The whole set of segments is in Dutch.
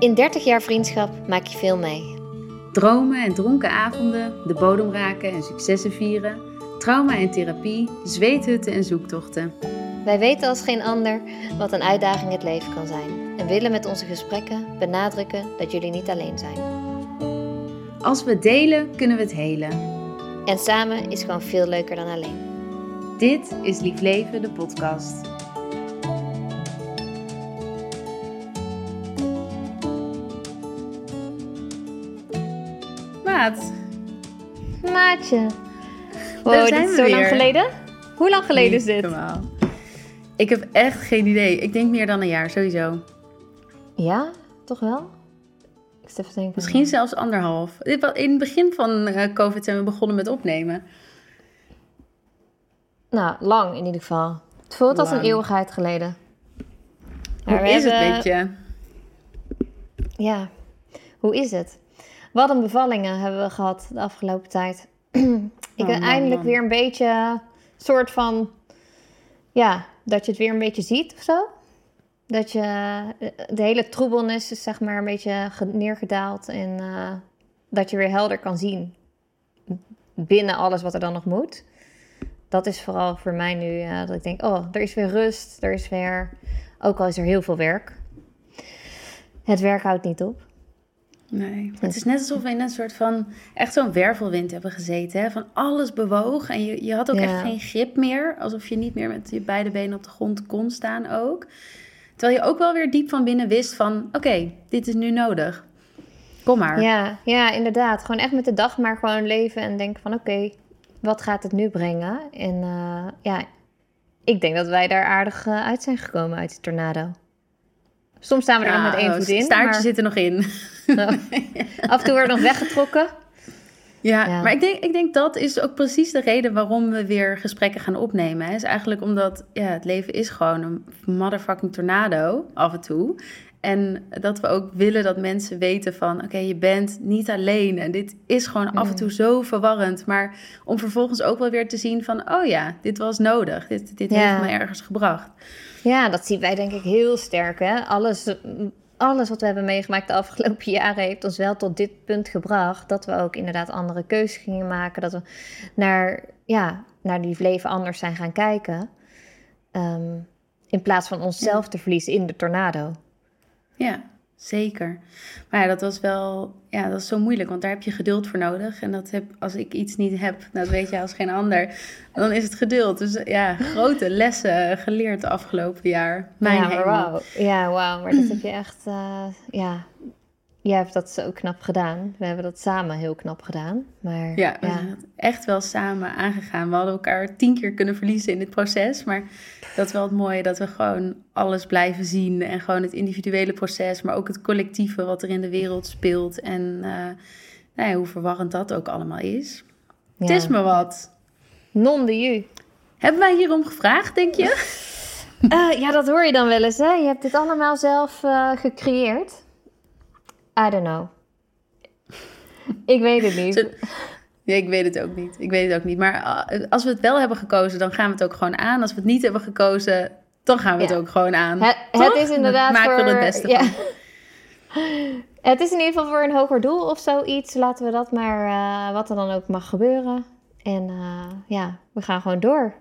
In 30 jaar vriendschap maak je veel mee. Dromen en dronken avonden, de bodem raken en successen vieren, trauma en therapie, zweethutten en zoektochten. Wij weten als geen ander wat een uitdaging het leven kan zijn en willen met onze gesprekken benadrukken dat jullie niet alleen zijn. Als we het delen, kunnen we het helen. En samen is gewoon veel leuker dan alleen. Dit is Lief Leven, de podcast. Maat, Maatje. Daar Wow, zijn dit is we zo lang geleden? Hoe lang geleden is dit? Ik heb echt geen idee. Ik denk meer dan een jaar, sowieso. Ja, toch wel? Ik even denken. Misschien zelfs anderhalf. In het begin van eh, COVID zijn we begonnen met opnemen. Nou, lang in ieder geval. Het voelt als een eeuwigheid geleden. Hoe Maar is het met je? Ja, hoe is het? Wat een bevallingen hebben we gehad de afgelopen tijd. ik Oh, ben man, eindelijk weer een beetje soort van, ja, dat je het weer een beetje ziet of zo. Dat je eh, de hele troebelnis is zeg maar een beetje ge- neergedaald en eh, dat je weer helder kan zien binnen alles wat er dan nog moet. Dat is vooral voor mij nu eh, dat ik denk, oh, er is weer rust, er is weer, ook al is er heel veel werk. Het werk houdt niet op. Nee, het is net alsof we in een soort van echt zo'n wervelwind hebben gezeten. Hè? Van alles bewoog en je, je had ook Ja. echt geen grip meer. Alsof je niet meer met je beide benen op de grond kon staan ook. Terwijl je ook wel weer diep van binnen wist van... Oké, dit is nu nodig. Kom maar. Ja, ja, inderdaad. Gewoon echt met de dag maar gewoon leven en denken van oké, wat gaat het nu brengen? En eh, ja, ik denk dat wij daar aardig eh, uit zijn gekomen uit die tornado. Soms staan we er nog met één oh, voet in. staartje maar zit er nog in. af en toe wordt nog weggetrokken. Ja, Ja. maar ik denk, ik denk dat is ook precies de reden waarom we weer gesprekken gaan opnemen. Hè. Is eigenlijk omdat ja, het leven is gewoon een motherfucking tornado af en toe. En dat we ook willen dat mensen weten van... oké, je bent niet alleen en dit is gewoon af en toe zo verwarrend. Maar om vervolgens ook wel weer te zien van... oh ja, dit was nodig. Dit, dit Ja. heeft me ergens gebracht. Ja, dat zien wij denk ik heel sterk. Hè? Alles, alles wat we hebben meegemaakt de afgelopen jaren heeft ons wel tot dit punt gebracht. Dat we ook inderdaad andere keuzes gingen maken. Dat we naar, ja, naar die leven anders zijn gaan kijken. Ehm, in plaats van onszelf te verliezen in de tornado. Ja, zeker. Maar ja, dat was wel, ja, dat is zo moeilijk, want daar heb je geduld voor nodig. En dat heb, als ik iets niet heb, dat weet je als geen ander, dan is het geduld. Dus ja, grote lessen geleerd het afgelopen jaar. Mijn ja, maar wauw. Ja, wauw. Maar dat heb je echt, eh, ja. Jij hebt dat zo knap gedaan. We hebben dat samen heel knap gedaan. Maar Ja, we zijn het echt wel samen aangegaan. We hadden elkaar tien keer kunnen verliezen in dit proces. Maar dat is wel het mooie, dat we gewoon alles blijven zien. En gewoon het individuele proces, maar ook het collectieve wat er in de wereld speelt. En eh, nou ja, hoe verwarrend dat ook allemaal is. Het Ja. is me wat. Non de ju. Hebben wij hierom gevraagd, denk je? Eh, ja, dat hoor je dan wel eens, hè? Je hebt dit allemaal zelf eh, gecreëerd. I don't know. Ik weet het niet. Ja, ik weet het ook niet. Ik weet het ook niet. Maar uh, als we het wel hebben gekozen, dan gaan we het ook gewoon aan. Als we het niet hebben gekozen, dan gaan we het ook gewoon aan. Het, is inderdaad Dan maken voor... we het beste ja. van. Het is in ieder geval voor een hoger doel of zoiets. Laten we dat maar, eh, wat er dan ook mag gebeuren. En eh, ja, we gaan gewoon door.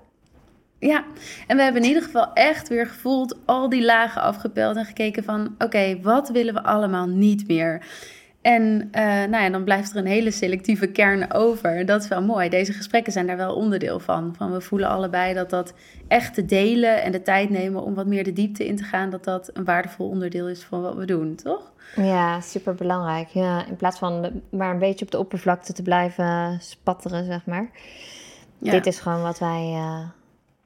Ja, en we hebben in ieder geval echt weer gevoeld al die lagen afgepeld en gekeken van, oké, wat willen we allemaal niet meer? En eh, nou ja, dan blijft er een hele selectieve kern over. Dat is wel mooi. Deze gesprekken zijn daar wel onderdeel van. van we voelen allebei dat dat echt te delen en de tijd nemen om wat meer de diepte in te gaan, dat dat een waardevol onderdeel is van wat we doen, toch? Ja, super belangrijk. Ja, in plaats van maar een beetje op de oppervlakte te blijven spatteren, zeg maar. Ja. Dit is gewoon wat wij, eh,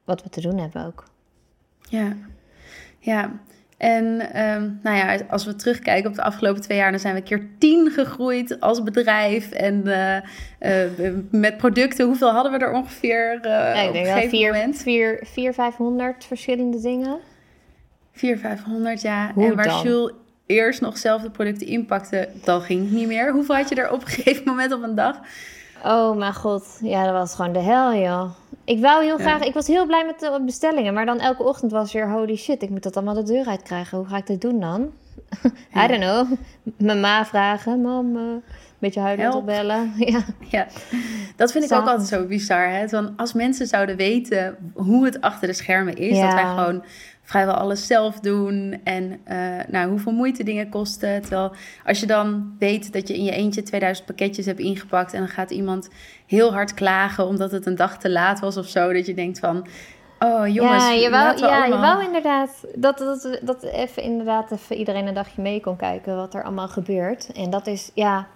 wat we te doen hebben ook. Ja, ja. En ehm, nou ja, als we terugkijken op de afgelopen twee jaar, dan zijn we keer tien gegroeid als bedrijf. En uh, uh, met producten, hoeveel hadden we er ongeveer uh, ja, ik denk vier, moment? Vier, vier, 500 verschillende dingen. 400, 500, ja. Hoe en waar dan? Jules eerst nog zelf de producten inpakte, dan ging het niet meer. Hoeveel had je er op een gegeven moment op een dag? Oh mijn god, ja, dat was gewoon de hel, joh. Ik wou heel graag, ik was heel blij met de bestellingen, maar dan elke ochtend was weer holy shit, ik moet dat allemaal de deur uitkrijgen. Hoe ga ik dit doen dan? I don't know. Mijn ma vragen, mam, een beetje huilend opbellen. ja. ja, dat vind ik ook altijd zo bizar. Hè? Want als mensen zouden weten hoe het achter de schermen is, dat wij gewoon vrijwel alles zelf doen. En uh, nou, hoeveel moeite dingen kosten. Terwijl als je dan weet dat je in je eentje 2000 pakketjes hebt ingepakt. En dan gaat iemand heel hard klagen omdat het een dag te laat was of zo. Dat je denkt van. Oh jongens, ja, je wou, ja, allemaal... je wou inderdaad dat, dat, dat even inderdaad even iedereen een dagje mee kon kijken wat er allemaal gebeurt. En dat is, ja,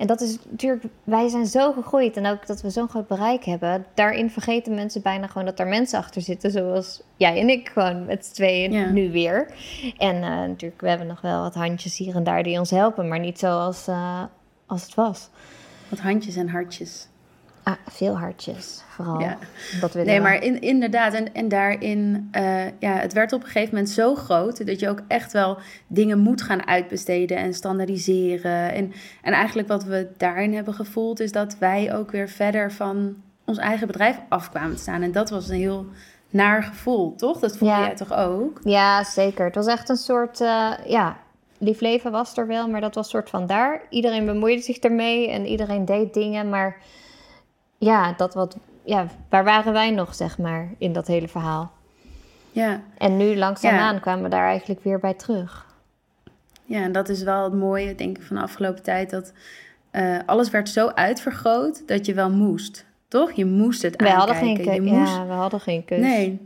en dat is natuurlijk, wij zijn zo gegroeid en ook dat we zo'n groot bereik hebben. Daarin vergeten mensen bijna gewoon dat er mensen achter zitten, zoals jij en ik gewoon met z'n tweeën nu weer. En uh, natuurlijk, we hebben nog wel wat handjes hier en daar die ons helpen, maar niet zoals uh, als het was. Wat handjes en hartjes. Ah, veel hartjes, vooral. Ja. Dat nee, maar in, inderdaad. En, en daarin, uh, ja, het werd op een gegeven moment zo groot... dat je ook echt wel dingen moet gaan uitbesteden en standaardiseren. En, en eigenlijk wat we daarin hebben gevoeld... is dat wij ook weer verder van ons eigen bedrijf afkwamen te staan. En dat was een heel naar gevoel, toch? Dat voelde jij toch ook? Ja, zeker. Het was echt een soort, uh, ja... Lief leven was er wel, maar dat was soort van daar. Iedereen bemoeide zich ermee en iedereen deed dingen, maar ja, dat wat, ja, waar waren wij nog, zeg maar, in dat hele verhaal? Ja. En nu langzaamaan ja. kwamen we daar eigenlijk weer bij terug. Ja, en dat is wel het mooie, denk ik, van de afgelopen tijd. Dat uh, alles werd zo uitvergroot dat je wel moest. Toch? Je moest het we aankijken. Hadden geen keuze. Ja, we hadden geen keuze. Nee,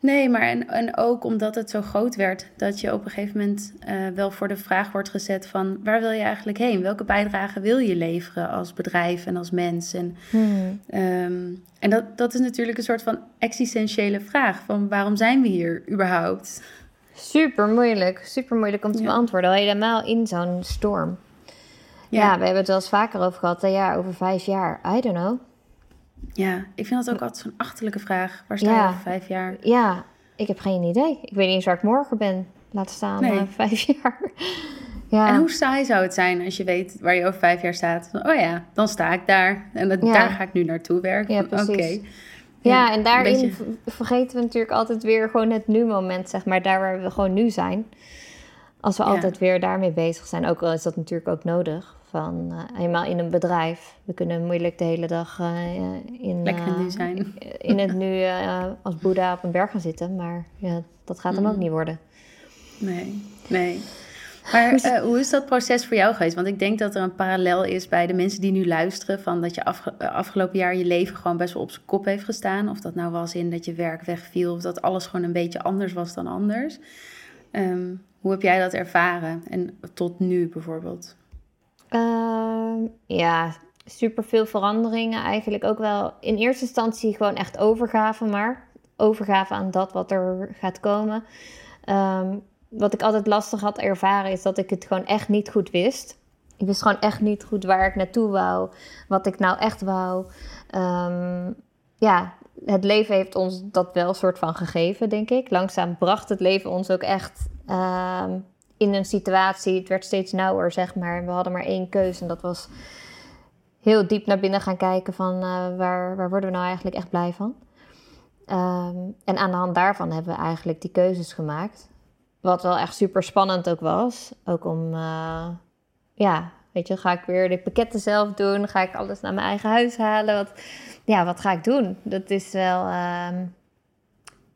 Nee, maar en, en ook omdat het zo groot werd, dat je op een gegeven moment uh, wel voor de vraag wordt gezet van waar wil je eigenlijk heen? Welke bijdrage wil je leveren als bedrijf en als mens? En, hmm. um, en dat, dat is natuurlijk een soort van existentiële vraag van waarom zijn we hier überhaupt? Super moeilijk, super moeilijk om te ja. beantwoorden, helemaal in zo'n storm. Ja. ja. we hebben het wel eens vaker over gehad, ja, over vijf jaar, I don't know. Ja, ik vind dat ook altijd zo'n achterlijke vraag. Waar sta je over vijf jaar? Ja, ik heb geen idee. Ik weet niet eens waar ik morgen ben. Laat staan nee. uh, vijf jaar. ja. En hoe saai zou het zijn als je weet waar je over vijf jaar staat? Oh ja, dan sta ik daar. En dat, daar ga ik nu naartoe werken. Ja. Okay. Ja, en daarin vergeten we natuurlijk altijd weer gewoon het nu-moment, zeg maar. Daar waar we gewoon nu zijn. Als we altijd weer daarmee bezig zijn. Ook al is dat natuurlijk ook nodig van uh, eenmaal in een bedrijf. We kunnen moeilijk de hele dag uh, in, zijn. in het nu als Boeddha op een berg gaan zitten. Maar ja, dat gaat hem ook mm. niet worden. Nee, nee. Maar uh, hoe is dat proces voor jou geweest? Want ik denk dat er een parallel is bij de mensen die nu luisteren. Van dat je afge afgelopen jaar je leven gewoon best wel op zijn kop heeft gestaan. Of dat nou was in dat je werk wegviel. Of dat alles gewoon een beetje anders was dan anders. Um, hoe heb jij dat ervaren? En tot nu bijvoorbeeld? Uh, ja, super veel veranderingen. Eigenlijk ook wel in eerste instantie gewoon echt overgave, maar overgave aan dat wat er gaat komen. Um, wat ik altijd lastig had ervaren is dat ik het gewoon echt niet goed wist. Ik wist gewoon echt niet goed waar ik naartoe wou, wat ik nou echt wou. Um, ja, het leven heeft ons dat wel soort van gegeven, denk ik. Langzaam bracht het leven ons ook echt in een situatie, het werd steeds nauwer, zeg maar. We hadden maar één keuze en dat was heel diep naar binnen gaan kijken van uh, waar, waar worden we nou eigenlijk echt blij van. Um, en aan de hand daarvan hebben we eigenlijk die keuzes gemaakt. Wat wel echt super spannend ook was. Ook om, uh, ja, weet je, ga ik weer de pakketten zelf doen? Ga ik alles naar mijn eigen huis halen? Wat, ja, wat ga ik doen? Dat is wel... Um,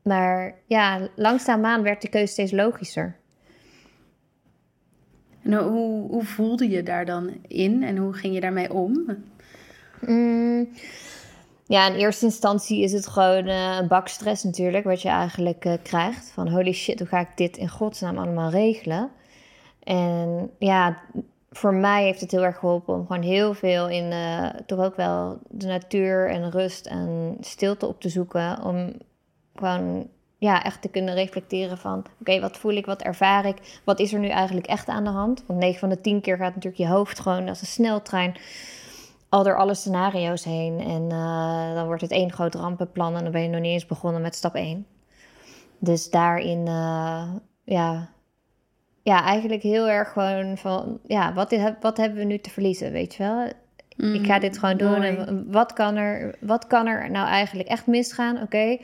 maar ja, langzaamaan werd de keuze steeds logischer. En hoe, hoe voelde je daar dan in en hoe ging je daarmee om? Mm, ja, in eerste instantie is het gewoon uh, een bak stress natuurlijk, wat je eigenlijk uh, krijgt. Van holy shit, hoe ga ik dit in godsnaam allemaal regelen? En ja, voor mij heeft het heel erg geholpen om gewoon heel veel in uh, toch ook wel de natuur en rust en stilte op te zoeken. Om gewoon ja, echt te kunnen reflecteren van... oké, wat voel ik, wat ervaar ik, wat is er nu eigenlijk echt aan de hand? Want 9 van de 10 keer gaat natuurlijk je hoofd gewoon als een sneltrein... al door alle scenario's heen. En uh, dan wordt het één groot rampenplan... en dan ben je nog niet eens begonnen met stap 1. Dus daarin, uh, ja... Ja, eigenlijk heel erg gewoon van... ja, wat, wat hebben we nu te verliezen, weet je wel? Mm, ik ga dit gewoon doen. En wat kan, er, wat kan er nou eigenlijk echt misgaan? Oké,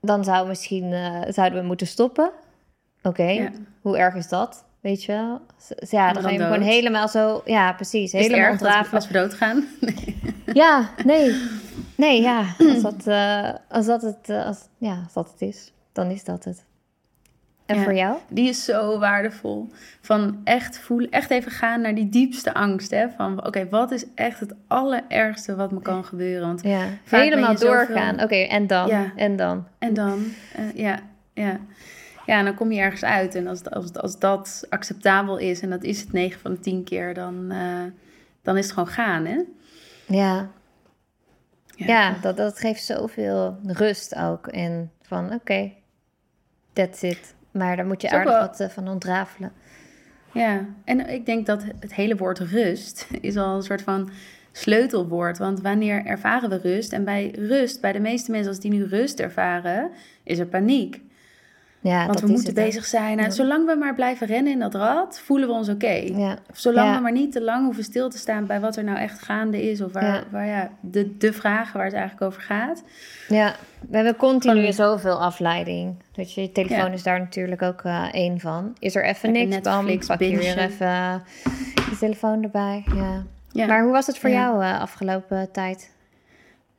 dan zou misschien, uh, zouden we moeten stoppen. Oké, hoe erg is dat? Weet je wel? Ja, dan, ga je gewoon helemaal zo... Ja, precies. Is helemaal ontdraven. Als we doodgaan? Ja, nee. Nee, ja. Als dat, uh, als dat, het, uh, als, ja, als dat het is, dan is dat het. En voor jou? Die is zo waardevol. Van echt voelen, echt even gaan naar die diepste angst. Hè? Van oké, wat is echt het allerergste wat me kan gebeuren? Want ja, helemaal doorgaan. Oké, en dan? Ja. En dan? En dan, uh, ja, ja. Ja, en dan kom je ergens uit. En als, als, als dat acceptabel is, en dat is het 9 van de 10 keer, dan, uh, dan is het gewoon gaan, hè? Ja. Ja, ja dat, dat geeft zoveel rust ook. En van, oké, okay, that's it. Maar daar moet je aardig wat eh, van ontrafelen. Ja, en ik denk dat het hele woord rust is al een soort van sleutelwoord. Want wanneer ervaren we rust? En bij rust, bij de meeste mensen als die nu rust ervaren, is er paniek. Ja, Want we moeten bezig zijn. En zolang we maar blijven rennen in dat rad, voelen we ons oké. Ja. Zolang we maar niet te lang hoeven stil te staan bij wat er nou echt gaande is. Of waar, ja. waar ja, de, de vragen waar het eigenlijk over gaat. Ja, we hebben continu Van, zoveel afleiding. Dat je, je telefoon is daar natuurlijk ook uh, één van. Is er even niks, Netflix, dan pak je weer even uh, je telefoon erbij. Ja. Maar hoe was het voor jou uh, afgelopen tijd?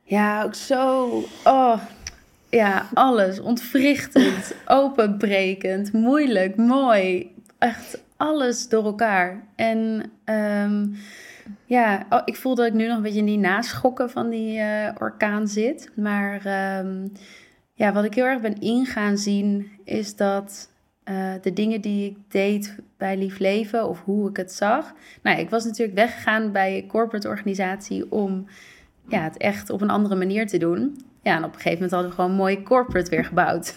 Ja, ook zo... Oh, ja, alles. Ontwrichtend, openbrekend, moeilijk, mooi. Echt alles door elkaar. En um, ja, oh, ik voel dat ik nu nog een beetje in die naschokken van die uh, orkaan zit. Maar um, ja, wat ik heel erg ben ingaan zien, is dat uh, de dingen die ik deed bij Lief Leven of hoe ik het zag. Nou, ik was natuurlijk weggegaan bij een corporate organisatie om ja, het echt op een andere manier te doen. Ja, en op een gegeven moment hadden we gewoon mooi corporate weer gebouwd.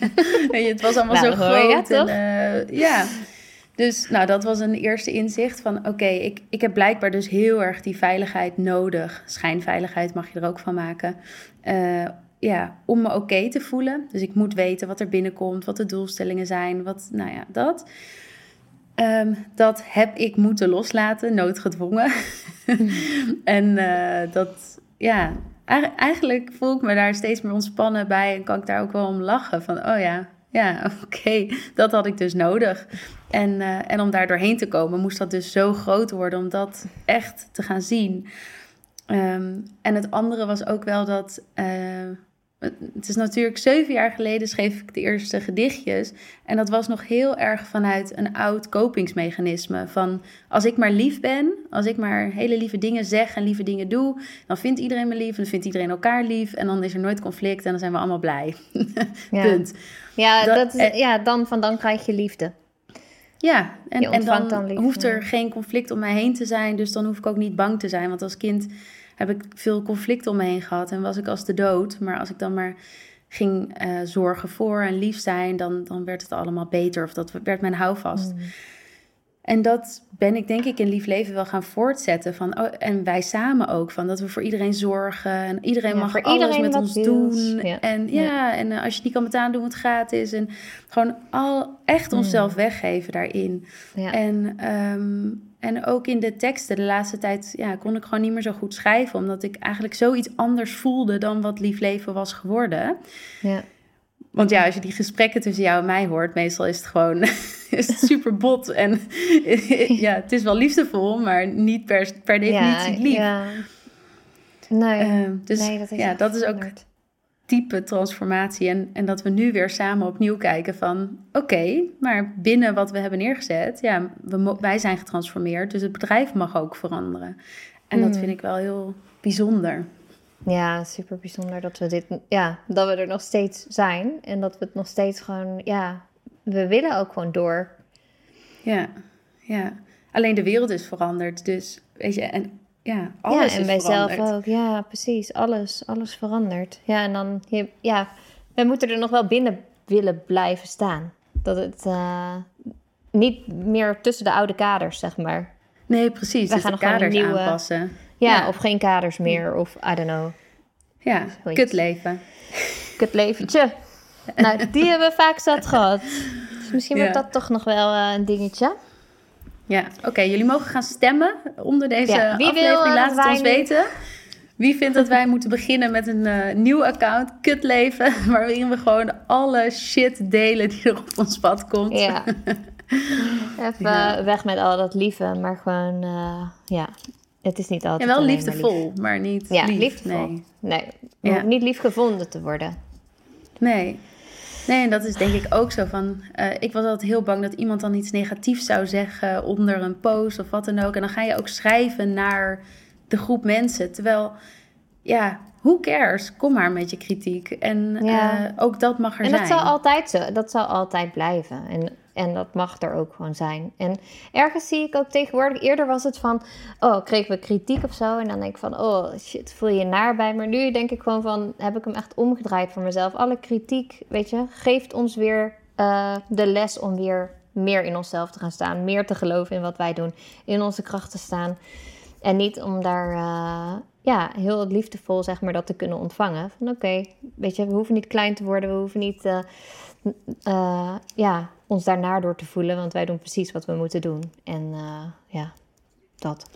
het was allemaal nou, zo groot. Ja, en, uh, ja, dus nou, dat was een eerste inzicht van oké, ik, ik heb blijkbaar dus heel erg die veiligheid nodig. Schijnveiligheid mag je er ook van maken. Uh, ja, om me oké te voelen. Dus ik moet weten wat er binnenkomt, wat de doelstellingen zijn, wat, nou ja, dat. Um, dat heb ik moeten loslaten, noodgedwongen. en uh, dat, ja, eigenlijk voel ik me daar steeds meer ontspannen bij en kan ik daar ook wel om lachen. Van, oh ja, ja, oké, dat had ik dus nodig. En, uh, en om daar doorheen te komen, moest dat dus zo groot worden om dat echt te gaan zien. Um, en het andere was ook wel dat uh, het is natuurlijk zeven jaar geleden schreef ik de eerste gedichtjes. En dat was nog heel erg vanuit een oud kopingsmechanisme. Van als ik maar lief ben, als ik maar hele lieve dingen zeg en lieve dingen doe, dan vindt iedereen me lief en dan vindt iedereen elkaar lief. En dan is er nooit conflict en dan zijn we allemaal blij. Ja. Punt. Ja, dat, is, ja, dan van dan krijg je liefde. Ja, en, en dan, dan hoeft er geen conflict om mij heen te zijn. Dus dan hoef ik ook niet bang te zijn. Want als kind heb ik veel conflict om me heen gehad en was ik als de dood. Maar als ik dan maar ging uh, zorgen voor en lief zijn, dan, dan werd het allemaal beter. Of dat werd mijn houvast. Mm. En dat ben ik denk ik in lief leven wel gaan voortzetten. Van, oh, en wij samen ook. Van dat we voor iedereen zorgen. En iedereen mag alles iedereen met ons doen. En ja, en uh, als je het niet kan betalen, doen we het gratis. En gewoon al echt mm. onszelf weggeven daarin. En um, en ook in de teksten de laatste tijd ja, kon ik gewoon niet meer zo goed schrijven. Omdat ik eigenlijk zoiets anders voelde dan wat lief leven was geworden. Ja. Want ja, als je die gesprekken tussen jou en mij hoort, meestal is het gewoon is het super bot. En ja, het is wel liefdevol, maar niet per, per definitie lief. Ja. Nee, uh, dus nee, dat is ja, dat is ook type transformatie. En, en dat we nu weer samen opnieuw kijken van... oké, maar binnen wat we hebben neergezet... ja, we, wij zijn getransformeerd, dus het bedrijf mag ook veranderen. En dat mm. vind ik wel heel bijzonder. Ja, super bijzonder dat we dit... Ja, dat we er nog steeds zijn. En dat we het nog steeds gewoon... Ja, we willen ook gewoon door. Ja, ja. Alleen de wereld is veranderd, dus weet je... En ja, alles ja, en wij zelf ook. Ja, precies. Alles, alles verandert. Ja, en dan, je, ja, we moeten er nog wel binnen willen blijven staan. Dat het uh, niet meer tussen de oude kaders, zeg maar. Nee, precies. We dus gaan de kaders nieuwe, aanpassen. Ja, ja, of geen kaders meer, of I don't know. Ja, kut leven. Kut leventje. nou, die hebben we vaak zat gehad. Dus misschien wordt dat toch nog wel uh, een dingetje. Ja, oké. jullie mogen gaan stemmen onder deze ja, wie aflevering. Wil, Laat het ons weten. Wie vindt dat wij moeten beginnen met een uh, nieuw account, Kutleven, waarin we gewoon alle shit delen die er op ons pad komt. Ja. Even weg met al dat lieve, maar gewoon, uh, ja, het is niet altijd. En wel liefdevol, maar, maar, niet. Ja, lief. liefdevol. Nee, nee ja. niet lief gevonden te worden. Nee. Nee, en dat is denk ik ook zo van. Uh, ik was altijd heel bang dat iemand dan iets negatiefs zou zeggen onder een post of wat dan ook. En dan ga je ook schrijven naar de groep mensen. Terwijl, ja, who cares? Kom maar met je kritiek. En ja. uh, ook dat mag er zijn. En dat zal altijd zo. Dat zal altijd blijven. En en dat mag er ook gewoon zijn. En ergens zie ik ook tegenwoordig, eerder was het van, oh, kregen we kritiek of zo. En dan denk ik van, oh shit, voel je je naar bij. Maar nu denk ik gewoon van, heb ik hem echt omgedraaid voor mezelf. Alle kritiek, weet je, geeft ons weer uh, de les om weer meer in onszelf te gaan staan. Meer te geloven in wat wij doen. In onze kracht te staan. En niet om daar uh, ja, heel liefdevol zeg maar, dat te kunnen ontvangen. Van oké, weet je, we hoeven niet klein te worden. We hoeven niet... Uh, ja, ons daarnaar door te voelen, want wij doen precies wat we moeten doen. En uh, ja, dat.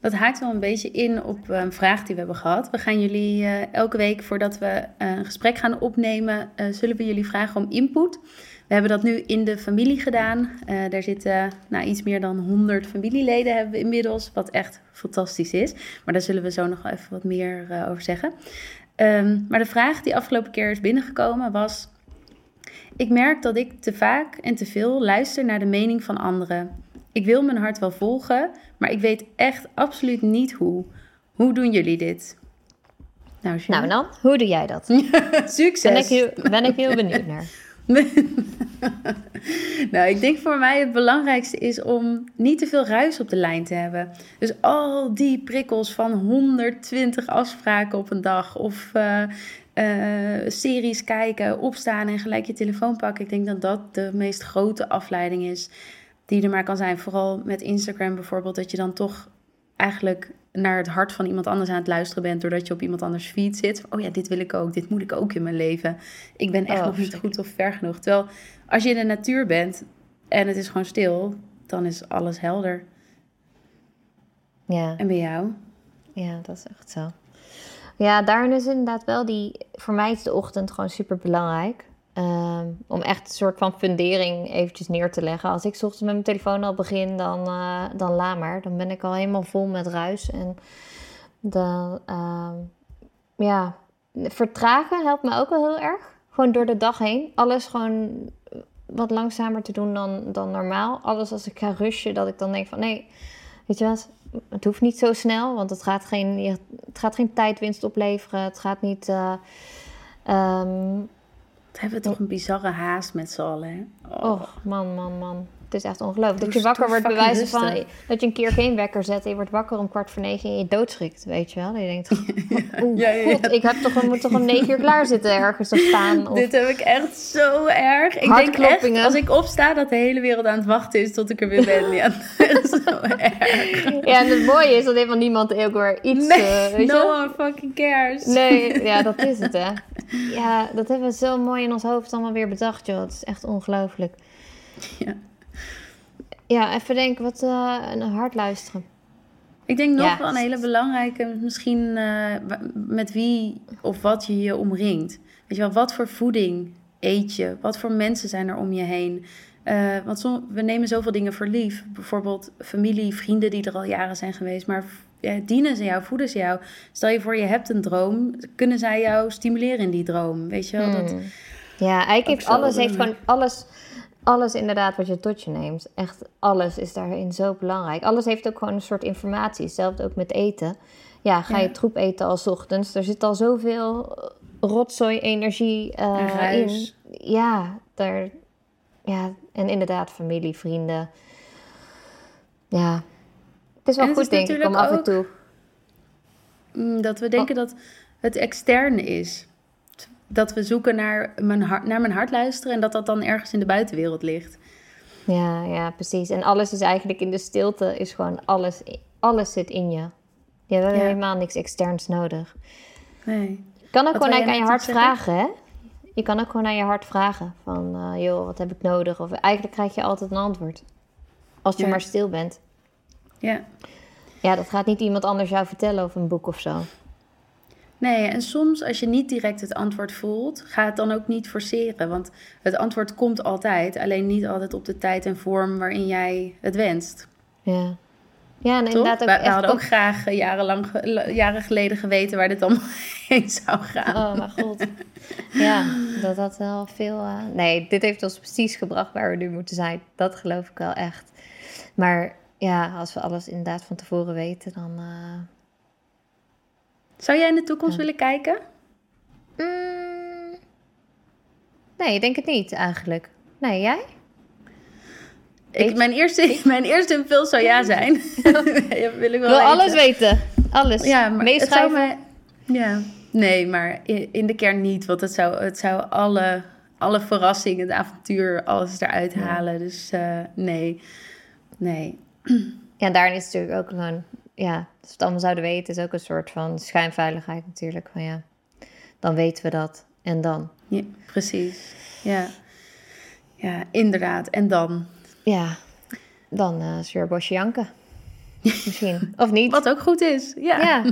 Dat haakt wel een beetje in op een vraag die we hebben gehad. We gaan jullie uh, elke week voordat we een gesprek gaan opnemen, zullen we jullie vragen om input. We hebben dat nu in de familie gedaan. Daar zitten nou, iets meer dan 100 familieleden hebben we inmiddels, wat echt fantastisch is. Maar daar zullen we zo nog even wat meer over zeggen. Um, maar de vraag die afgelopen keer is binnengekomen was: ik merk dat ik te vaak en te veel luister naar de mening van anderen. Ik wil mijn hart wel volgen, maar ik weet echt absoluut niet hoe. Hoe doen jullie dit? Nou, nou dan, hoe doe jij dat? Succes! Ben ik, heel, ben ik heel benieuwd naar. nou, ik denk voor mij het belangrijkste is om niet te veel ruis op de lijn te hebben. Dus al die prikkels van 120 afspraken op een dag of uh, uh, series kijken, opstaan en gelijk je telefoon pakken. Ik denk dat dat de meest grote afleiding is die er maar kan zijn. Vooral met Instagram bijvoorbeeld, dat je dan toch eigenlijk naar het hart van iemand anders aan het luisteren bent, doordat je op iemand anders feed zit. Oh ja, dit wil ik ook, dit moet ik ook in mijn leven. Ik ben echt oh, nog niet goed of ver genoeg. Terwijl als je in de natuur bent en het is gewoon stil, dan is alles helder. Ja. En bij jou? Ja, dat is echt zo. Ja, daarin is inderdaad wel die. Voor mij is de ochtend gewoon super belangrijk. Ehm, om echt een soort van fundering eventjes neer te leggen. Als ik ochtends met mijn telefoon al begin, dan, uh, dan la maar. Dan ben ik al helemaal vol met ruis. En dan, uh, ja, vertragen helpt me ook wel heel erg. Gewoon door de dag heen. Alles gewoon wat langzamer te doen dan, dan normaal. Alles als ik ga rushen, dat ik dan denk van nee, weet je wat, het hoeft niet zo snel, want het gaat geen, het gaat geen tijdwinst opleveren. Het gaat niet. Uh, um, hebben we toch een bizarre haast met z'n allen. Oh. Och, man, man, man. Het is echt ongelooflijk. Dat je wakker wordt bewijzen van dat je een keer geen wekker zet en je wordt wakker om kwart voor negen en je doodschrikt, weet je wel. En je denkt, oeh, ja, ja, god, ik heb toch, moet toch om negen uur klaar zitten ergens te staan. Of... Dit heb ik echt zo erg. Ik denk echt, als ik opsta, dat de hele wereld aan het wachten is tot ik er weer ben. Ja, zo erg. Ja, en het mooie is dat helemaal niemand ook weer iets... Nee, uh, weet no one fucking cares. Nee, ja, dat is het, hè. Ja, dat hebben we zo mooi in ons hoofd allemaal weer bedacht, joh. Het is echt ongelooflijk. Ja. Ja, even denken, wat uh, een hard luisteren. Ik denk nog wel een hele belangrijke, misschien uh, met wie of wat je je omringt. Weet je wel, wat voor voeding eet je? Wat voor mensen zijn er om je heen? Uh, want we nemen zoveel dingen voor lief. Bijvoorbeeld familie, vrienden die er al jaren zijn geweest. Maar ja, dienen ze jou, voeden ze jou? Stel je voor, je hebt een droom. Kunnen zij jou stimuleren in die droom? Weet je wel? Dat, hmm. ja, eigenlijk heeft alles, heeft gewoon alles alles inderdaad wat je tot je neemt. Echt alles is daarin zo belangrijk. Alles heeft ook gewoon een soort informatie. Hetzelfde ook met eten. Ja, ga je troep eten als ochtends. Er zit al zoveel rotzooi energie uh, in. Ja, daar, ja, en inderdaad familie, vrienden. Ja, het is wel goed denk ik om af en toe... Mm, dat we denken dat het externe is. Dat we zoeken naar mijn, hart, naar mijn hart luisteren en dat dat dan ergens in de buitenwereld ligt. Ja, ja, precies. En alles is eigenlijk in de stilte, is gewoon alles, alles zit in je. Je hebt Ja. helemaal niks externs nodig. Nee. Je kan ook Wat gewoon eigenlijk aan je hart vragen, hè? Je kan ook gewoon aan je hart vragen van, eh, joh, wat heb ik nodig? Of eigenlijk krijg je altijd een antwoord. Als je Ja. maar stil bent. Ja. Ja, dat gaat niet iemand anders jou vertellen of een boek of zo. Nee, en soms als je niet direct het antwoord voelt, ga het dan ook niet forceren. Want het antwoord komt altijd, alleen niet altijd op de tijd en vorm waarin jij het wenst. Ja. Ja, en inderdaad ook we, we echt hadden ook graag eh, jarenlang, jaren geleden geweten waar dit allemaal heen zou gaan. Oh, mijn god. Ja, dat had wel veel... eh, Nee, dit heeft ons precies gebracht waar we nu moeten zijn. Dat geloof ik wel echt. Maar ja, als we alles inderdaad van tevoren weten, dan... eh, Zou jij in de toekomst willen kijken? mm, Nee, ik denk het niet eigenlijk. Nee, jij? Ik, mijn, eerste, mijn eerste impuls zou ja zijn. ja, wil ik wel wil alles weten. Alles. Ja, maar het zou Meeschrijven. mij... Ja, nee, maar in, in de kern niet. Want het zou, het zou alle, alle verrassingen, het avontuur, alles eruit halen. Dus eh, nee, nee. Ja, daarin is natuurlijk ook gewoon... Ja, als we het allemaal zouden weten, is ook een soort van schijnveiligheid natuurlijk. Van ja, dan weten we dat. En dan? Ja, precies. Ja. ja, inderdaad. En dan? Ja, dan eh is weer een bosje janken. Misschien. Of niet. Wat ook goed is. Ja. Ja.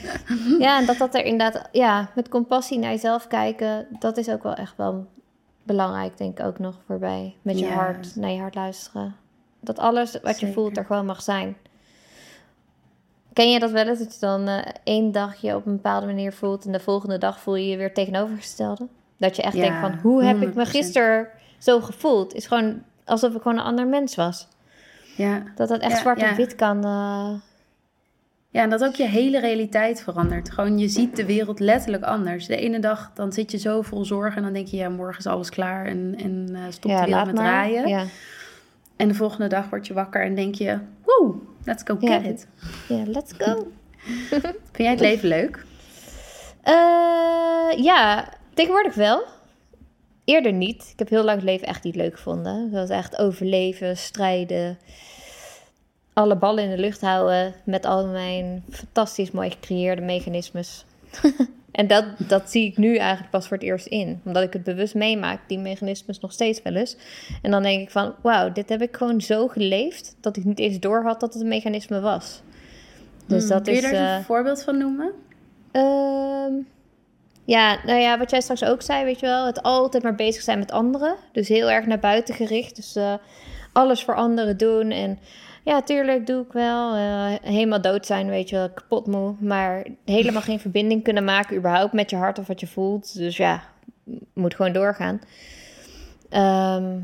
ja, en dat dat er inderdaad... Ja, met compassie naar jezelf kijken... Dat is ook wel echt wel belangrijk, denk ik ook nog voorbij. Met je Ja. hart, naar je hart luisteren. Dat alles wat je voelt er gewoon mag zijn. Ken je dat wel eens? Dat je dan eh, één dag je op een bepaalde manier voelt... en de volgende dag voel je je weer tegenovergestelde? Dat je echt Ja, denkt van... Hoe heb ik me 100%. gisteren zo gevoeld? is gewoon alsof ik gewoon een ander mens was. ja. Dat dat echt Ja, zwart ja. op wit kan... eh, Ja, en dat ook je hele realiteit verandert. Gewoon, je ziet de wereld letterlijk anders. De ene dag, dan zit je zo vol zorgen en dan denk je, ja, morgen is alles klaar en, en eh stopt de wereld met maar. draaien. En de volgende dag word je wakker en denk je, woe, let's go get it. ja, let's go. Vind jij het leven leuk? Eh, ja, tegenwoordig wel. Eerder niet. Ik heb heel lang het leven echt niet leuk gevonden. Dat was echt overleven, strijden. Alle ballen in de lucht houden met al mijn fantastisch mooi gecreëerde mechanismes. en dat, dat zie ik nu eigenlijk pas voor het eerst in. Omdat ik het bewust meemaak, die mechanismes nog steeds wel eens. En dan denk ik van, wauw, dit heb ik gewoon zo geleefd... dat ik niet eens door had dat het een mechanisme was. Dus Hmm, dat Kun je is... daar eens eh, een voorbeeld van noemen? Ehm, ja, nou ja, wat jij straks ook zei, weet je wel, het altijd maar bezig zijn met anderen. Dus heel erg naar buiten gericht. Dus eh, alles voor anderen doen. En ja, tuurlijk doe ik wel. eh, helemaal dood zijn, weet je wel, kapot moe. Maar helemaal geen verbinding kunnen maken überhaupt met je hart of wat je voelt. Dus ja, moet gewoon doorgaan. Ehm,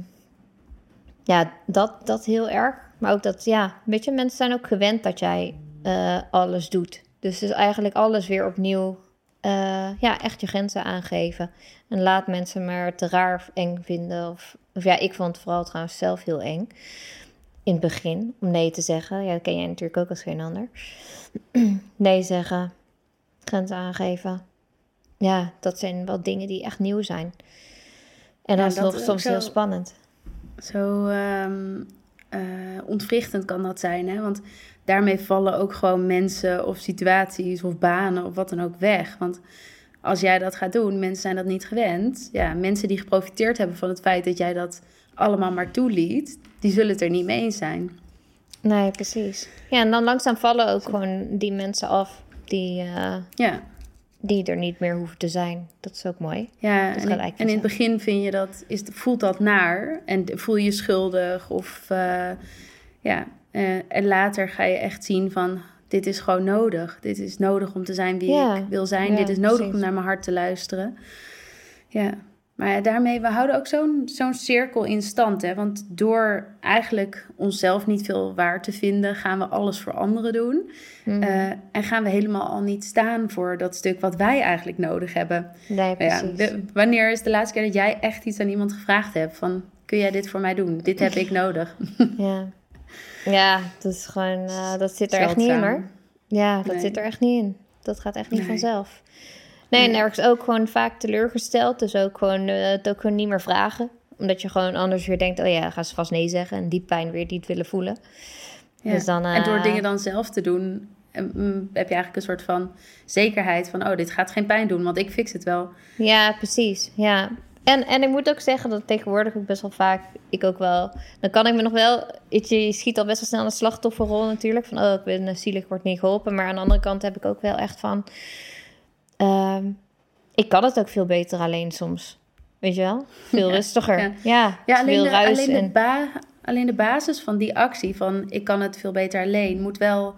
ja, dat, dat heel erg. Maar ook dat, ja, weet je, mensen zijn ook gewend dat jij eh, alles doet. Dus is eigenlijk alles weer opnieuw, eh, ja, echt je grenzen aangeven. En laat mensen maar te raar eng vinden. Of, of ja, ik vond het vooral trouwens zelf heel eng. In het begin, om nee te zeggen. Ja, dat ken jij natuurlijk ook als geen ander. nee zeggen, grenzen aangeven. Ja, dat zijn wel dingen die echt nieuw zijn. En Ja, dat is nog soms heel spannend. Zo eh, ontwrichtend kan dat zijn, hè? Want daarmee vallen ook gewoon mensen of situaties of banen of wat dan ook weg. Want als jij dat gaat doen, mensen zijn dat niet gewend. Ja, mensen die geprofiteerd hebben van het feit dat jij dat allemaal maar toeliet, die zullen het er niet mee eens zijn. Nee, precies. Ja, en dan langzaam vallen ook gewoon die mensen af die, eh, Ja, die er niet meer hoeven te zijn. Dat is ook mooi. ja en, en in het begin vind je dat, is, voelt dat naar en voel je je schuldig of eh, ja, eh, en later ga je echt zien van dit is gewoon nodig. Dit is nodig om te zijn wie Ja, ik wil zijn. ja, dit is nodig precies. om naar mijn hart te luisteren. Ja, maar daarmee, we houden ook zo'n zo'n cirkel in stand. Hè? Want door eigenlijk onszelf niet veel waar te vinden, gaan we alles voor anderen doen. Mhm. Eh, en gaan we helemaal al niet staan voor dat stuk wat wij eigenlijk nodig hebben. nee, ja, precies. de- wanneer is de laatste keer dat jij echt iets aan iemand gevraagd hebt? Van, kun jij dit voor mij doen? Dit heb ik nodig. Ja. ja, dat is gewoon, eh, dat zit er echt niet in hoor. Ja, dat Nee. zit er echt niet in. Dat gaat echt niet Nee. vanzelf. Nee, en ergens ook gewoon vaak teleurgesteld. Dus ook gewoon eh, het ook gewoon niet meer vragen. Omdat je gewoon anders weer denkt, oh ja, gaan ze vast nee zeggen. En die pijn weer niet willen voelen. Ja. Dus dan, En door eh, dingen dan zelf te doen, em, mm, heb je eigenlijk een soort van zekerheid van, oh, dit gaat geen pijn doen, want ik fix het wel. Ja, precies. Ja. En, en ik moet ook zeggen dat tegenwoordig ook best wel vaak, ik ook wel, dan kan ik me nog wel, je, schiet al best wel snel de slachtofferrol natuurlijk. Van, oh, ik ben eh, zielig, word niet geholpen. Maar aan de andere kant heb ik ook wel echt van, ehm, ik kan het ook veel beter alleen soms. Weet je wel? Veel Ja, rustiger. ja. Ja, Ja, alleen de, alleen, de en- ba- alleen de basis van die actie, van ik kan het veel beter alleen, moet wel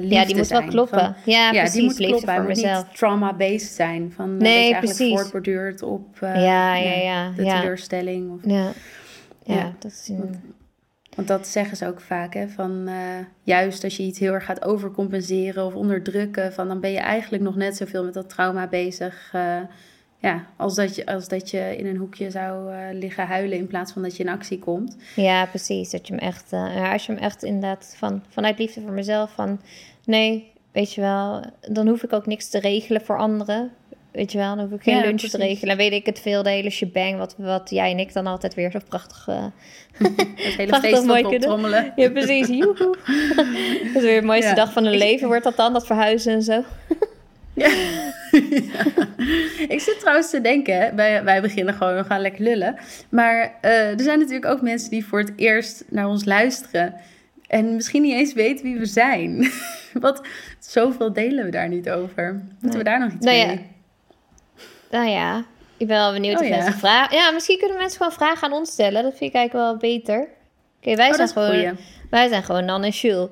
liefde Ja, die moet wel kloppen. Van- ja, ja, precies. die moet kloppen. Hij voor moet mezelf. niet trauma-based zijn. Van, eh, Nee, dat je eigenlijk precies. voortborduurt op eh, Ja, ja, ja, de teleurstelling. Of, Ja. Ja, Ja. dat is een... Want dat zeggen ze ook vaak, hè, van eh, juist als je iets heel erg gaat overcompenseren of onderdrukken, van dan ben je eigenlijk nog net zoveel met dat trauma bezig. eh, ja, als dat, je, als dat je in een hoekje zou eh, liggen huilen in plaats van dat je in actie komt. Ja, precies. Dat je hem echt, als je hem echt inderdaad van, vanuit liefde voor mezelf, van nee, weet je wel, dan hoef ik ook niks te regelen voor anderen. Weet je wel, dan hoef ik geen Ja, lunch te regelen. Dan weet ik het veel, de hele shebang, wat, wat jij en ik dan altijd weer zo prachtig... eh, Het hele Prachtig mooi op kunnen. trommelen. Ja, precies. Joehoe. dat is weer de mooiste Ja. dag van hun leven, wordt dat dan, dat verhuizen en zo. Ja. Ik zit trouwens te denken, wij, wij beginnen gewoon, we gaan lekker lullen. Maar eh, er zijn natuurlijk ook mensen die voor het eerst naar ons luisteren. En misschien niet eens weten wie we zijn. Wat, zoveel delen we daar niet over. Moeten we daar nog iets Nou ja, mee? Nou ja, ik ben wel benieuwd Oh of ja. mensen vragen... Ja, misschien kunnen mensen gewoon vragen aan ons stellen. Dat vind ik eigenlijk wel beter. Oké, wij, Oh, zijn gewoon, wij zijn gewoon Nan en Jules.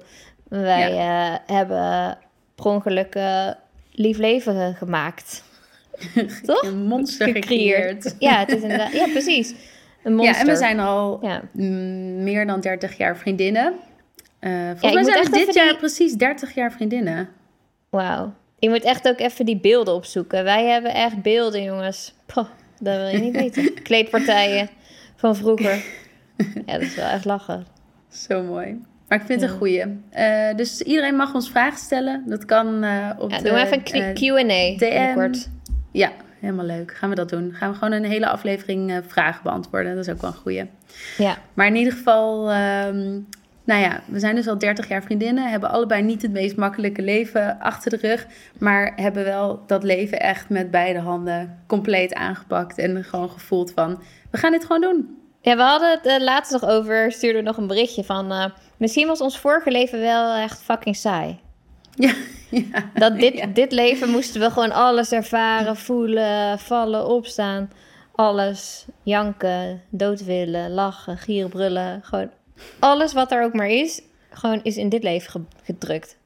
Wij eh, hebben per ongeluk eh, lief leven gemaakt. Toch? Een monster gecreëerd. Ja, het is inderdaad... Ja, precies. Een monster. Ja, en we zijn al Ja. meer dan 30 jaar vriendinnen. Eh volgens mij zijn we dit jaar die- precies 30 jaar vriendinnen. Wauw. Je moet echt ook even die beelden opzoeken. Wij hebben echt beelden, jongens. Poh, dat wil je niet weten. Kleedpartijen van vroeger. Ja, dat is wel echt lachen. Zo mooi. Maar ik vind het Ja. een goeie. Eh, dus iedereen mag ons vragen stellen. Dat kan eh, op Ja, de, doe maar even een eh, Q&A binnenkort. Ja, helemaal leuk. Gaan we dat doen. Gaan we gewoon een hele aflevering vragen beantwoorden. Dat is ook wel een goeie. Ja. Maar in ieder geval, ehm, nou ja, we zijn dus al 30 jaar vriendinnen. Hebben allebei niet het meest makkelijke leven achter de rug. Maar hebben wel dat leven echt met beide handen compleet aangepakt. En gewoon gevoeld van, we gaan dit gewoon doen. ja, we hadden het eh, laatst nog over, stuurde nog een berichtje van... eh, misschien was ons vorige leven wel echt fucking saai. Ja, ja. Dat dit, Ja. dit leven moesten we gewoon alles ervaren, voelen, vallen, opstaan. Alles, janken, dood willen, lachen, gieren, brullen. Gewoon alles wat er ook maar is, gewoon is in dit leven ge- gedrukt.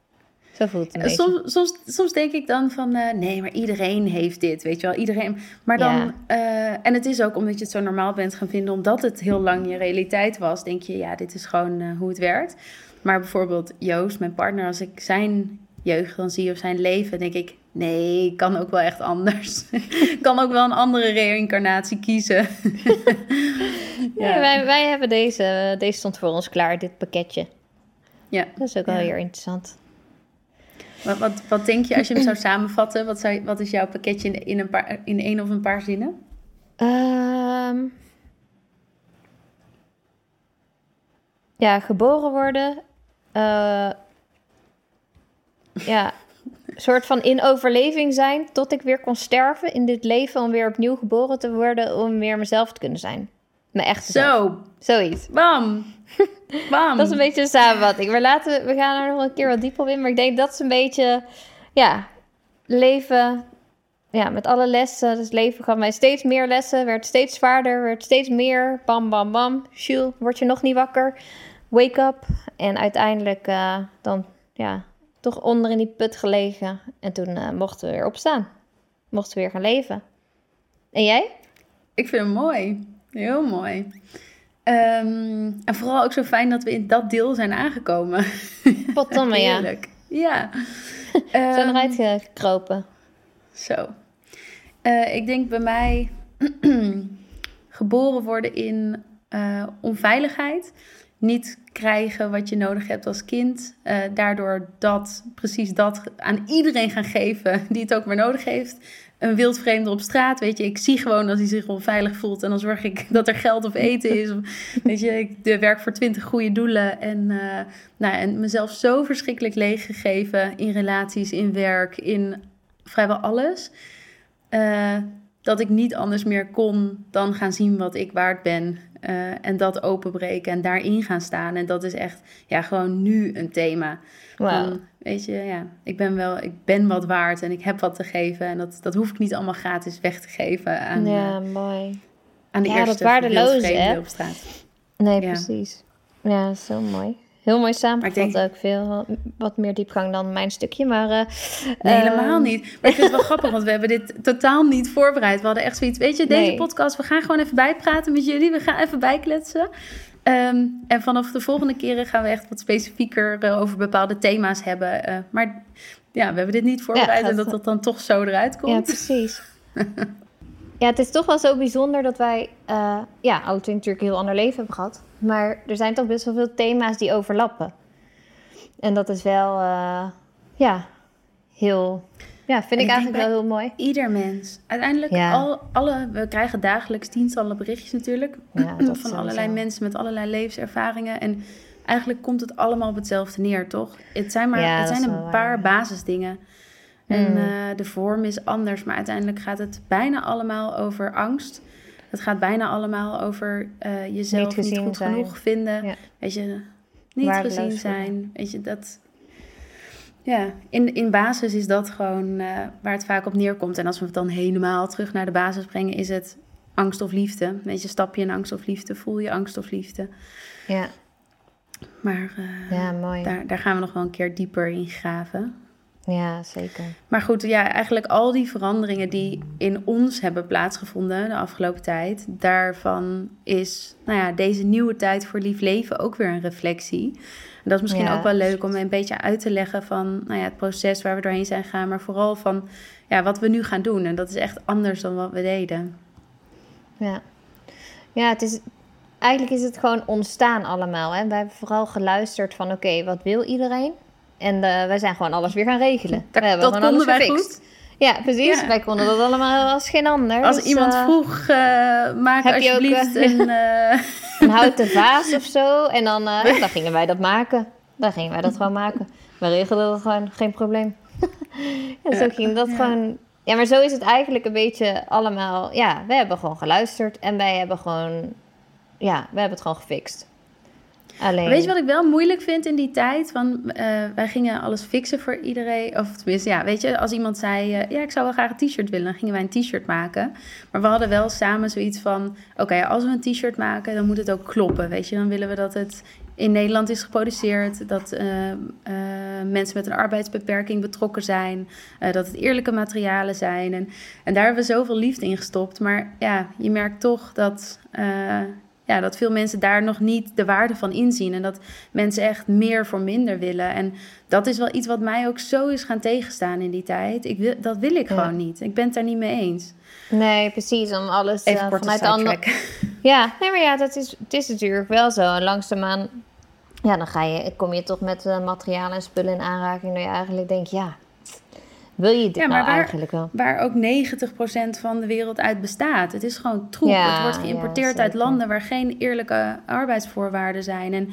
Zo voelt het een beetje. Soms, soms, soms denk ik dan van, eh, nee, maar iedereen heeft dit, weet je wel. Iedereen, maar dan, Ja. eh, en het is ook omdat je het zo normaal bent gaan vinden, omdat het heel lang je realiteit was, denk je, ja, dit is gewoon eh, hoe het werkt. Maar bijvoorbeeld Joost, mijn partner, als ik zijn jeugd dan zie of zijn leven, denk ik, nee, kan ook wel echt anders. kan ook wel een andere reïncarnatie kiezen. Nee, wij, wij hebben deze, deze stond voor ons klaar, dit pakketje. ja. Dat is ook wel Ja. heel interessant. Wat, wat, wat denk je als je hem zou samenvatten? Wat, zou, wat is jouw pakketje in, in, een paar, in één of een paar zinnen? Ehm, ja, geboren worden. Eh, ja, soort van in overleving zijn tot ik weer kon sterven in dit leven om weer opnieuw geboren te worden om weer mezelf te kunnen zijn. Mijn echte zelf. Zo, Zoiets. bam. Bam. Dat is een beetje een samenvatting. We, laten, we gaan er nog een keer wat dieper op in. Maar ik denk dat is een beetje, ja, leven ja, met alle lessen. Dus leven gaf mij steeds meer lessen. Werd steeds zwaarder, werd steeds meer. Bam, bam, bam. Jules, word je nog niet wakker? Wake up. En uiteindelijk eh, dan, ja, toch onder in die put gelegen. En toen eh, mochten we weer opstaan. Mochten we weer gaan leven. En jij? Ik vind hem mooi. Heel mooi. Ehm, en vooral ook zo fijn dat we in dat deel zijn aangekomen. Potdomme, ja. Heerlijk. Ja. We zijn Ehm, eruit gekropen. Zo. Eh, ik denk bij mij geboren worden in eh, onveiligheid. Niet krijgen wat je nodig hebt als kind. Eh, daardoor dat, precies dat aan iedereen gaan geven die het ook maar nodig heeft. een wildvreemde op straat. Weet je, ik zie gewoon als hij zich onveilig voelt. En dan zorg ik dat er geld of eten is. weet je, ik werk voor twintig goede doelen. En, uh, nou, en mezelf zo verschrikkelijk leeggegeven in relaties, in werk, in vrijwel alles. Uh, dat ik niet anders meer kon dan gaan zien wat ik waard ben. Uh, en dat openbreken en daarin gaan staan. En dat is echt ja, gewoon nu een thema. Wow. weet je, ja, ik ben wel, ik ben wat waard en ik heb wat te geven. En dat, dat hoef ik niet allemaal gratis weg te geven aan, ja, mooi. aan de Ja, eerste dat waardeloze, hè? op straat. Nee, Ja. precies. Ja, zo mooi. Heel mooi samengevat Maar ik denk- ook. Veel, wat meer diepgang dan mijn stukje, maar... eh, Nee, helemaal ehm, niet. Maar ik vind het wel grappig, want we hebben dit totaal niet voorbereid. We hadden echt zoiets, weet je, deze Nee. podcast, we gaan gewoon even bijpraten met jullie. We gaan even bijkletsen. Ehm, en vanaf de volgende keren gaan we echt wat specifieker eh, over bepaalde thema's hebben. Eh, maar ja, we hebben dit niet voorbereid en dat dat dan toch zo eruit Ja, komt. precies. ja, het is toch wel zo bijzonder dat wij... ja, oud natuurlijk een heel ander leven hebben gehad. Maar er zijn toch best wel veel thema's die overlappen. En dat is wel... eh, ja, heel... Ja, vind ik, ik eigenlijk wel heel mooi. Ieder mens. Uiteindelijk, Ja. al, alle, we krijgen dagelijks tientallen berichtjes natuurlijk. Ja, van allerlei mensen met allerlei levenservaringen. En eigenlijk komt het allemaal op hetzelfde neer, toch? Het zijn maar Ja, het zijn een paar waar. basisdingen. En Mm. eh, de vorm is anders, maar uiteindelijk gaat het bijna allemaal over angst. Het gaat bijna allemaal over eh, jezelf Niet goed zijn. genoeg vinden. Ja. Weet je, niet Waardeloos gezien zijn. Weet je, dat... Ja, in, in basis is dat gewoon eh, waar het vaak op neerkomt. En als we het dan helemaal terug naar de basis brengen, is het angst of liefde. Weet je, stap je in angst of liefde, voel je angst of liefde. Ja, Maar eh, ja mooi. daar, daar gaan we nog wel een keer dieper in graven. Ja, zeker. Maar goed, ja, eigenlijk al die veranderingen die in ons hebben plaatsgevonden de afgelopen tijd, daarvan is nou ja, deze nieuwe tijd voor lief leven ook weer een reflectie. En dat is misschien Ja, ook wel leuk om een beetje uit te leggen van nou ja, het proces waar we doorheen zijn gegaan, maar vooral van ja, wat we nu gaan doen. En dat is echt anders dan wat we deden. Ja, ja het is, eigenlijk is het gewoon ontstaan allemaal. Hè? Wij hebben vooral geluisterd van oké, wat wil iedereen? En eh, wij zijn gewoon alles weer gaan regelen. Dat, we hebben dat konden wij goed. Ja, precies. Ja. Wij konden dat allemaal als geen ander. Als Dus, iemand eh, vroeg, eh, maak ook, alsjeblieft eh, een... een houten vaas of zo. En dan, ja, dan gingen wij dat maken. Dan gingen wij dat gewoon maken. We regelden dat gewoon, geen probleem. zo ging dat gewoon... Ja, maar zo is het eigenlijk een beetje allemaal... Ja, we hebben gewoon geluisterd. En wij hebben gewoon... Ja, we hebben het gewoon gefixt. Weet je wat ik wel moeilijk vind in die tijd? Van, eh, wij gingen alles fixen voor iedereen. Of tenminste, ja, weet je, als iemand zei... eh, ja, ik zou wel graag een t-shirt willen, dan gingen wij een t-shirt maken. Maar we hadden wel samen zoiets van... Oké, als we een t-shirt maken, dan moet het ook kloppen, weet je. Dan willen we dat het in Nederland is geproduceerd. Dat eh, mensen met een arbeidsbeperking betrokken zijn. dat het eerlijke materialen zijn. En, en daar hebben we zoveel liefde in gestopt. Maar ja, je merkt toch dat... ja, dat veel mensen daar nog niet de waarde van inzien. En dat mensen echt meer voor minder willen. En dat is wel iets wat mij ook zo is gaan tegenstaan in die tijd. Ik wil, dat wil ik Ja. gewoon niet. Ik ben het daar niet mee eens. Nee, precies. Om alles Even eh, vanuit de andere... Ja, nee, maar ja, dat is, het is natuurlijk wel zo. En langzaamaan, ja, dan ga je, kom je toch met eh, materialen en spullen in aanraking. Dat je eigenlijk denkt, ja, wil je dit Ja, maar nou waar- eigenlijk wel? Waar ook 90% van de wereld uit bestaat. Het is gewoon troep. Ja, het wordt geïmporteerd ja, uit landen waar geen eerlijke arbeidsvoorwaarden zijn. En,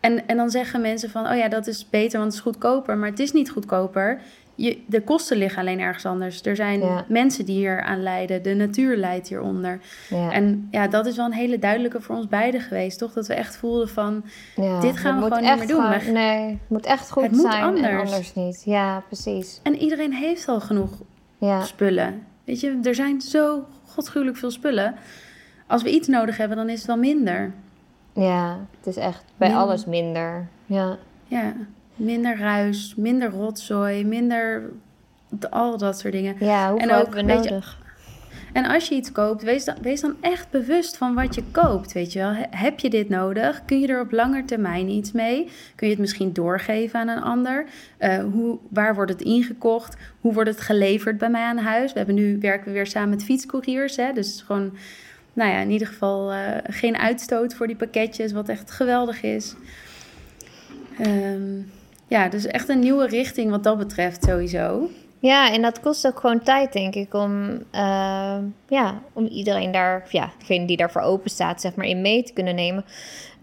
en, en dan zeggen mensen van, oh ja, dat is beter, want het is goedkoper. Maar het is niet goedkoper. Je, de kosten liggen alleen ergens anders. Er zijn Ja. mensen die hier aan lijden. De natuur lijdt hieronder. Ja, En ja, dat is wel een hele duidelijke voor ons beiden geweest, toch? Dat we echt voelden van, ja, dit gaan we gewoon niet meer doen. gewoon- nee, het moet echt goed Het moet zijn en anders. anders niet. Ja, precies. en iedereen heeft al genoeg spullen. Weet je, er zijn zo godschuwelijk veel spullen. Als we iets nodig hebben, dan is het wel minder. ja, het is echt bij alles minder. Ja, Ja, minder ruis, minder rotzooi, minder al dat soort dingen. ja hoeveel En ook, we nodig? En als je iets koopt, wees dan, wees dan echt bewust van wat je koopt, weet je wel. He- Heb je dit nodig? Kun je er op lange termijn iets mee? Kun je het misschien doorgeven aan een ander? Eh, hoe, waar wordt het ingekocht? Hoe wordt het geleverd bij mij aan huis? We hebben nu, werken we weer samen met fietscouriers, hè. Dus gewoon, nou ja, in ieder geval eh, geen uitstoot voor die pakketjes, wat echt geweldig is. Ehm, ja, dus echt een nieuwe richting wat dat betreft sowieso. Ja, en dat kost ook gewoon tijd, denk ik, om, uh, ja, om iedereen daar, ja, degene die daarvoor open staat, zeg maar, in mee te kunnen nemen.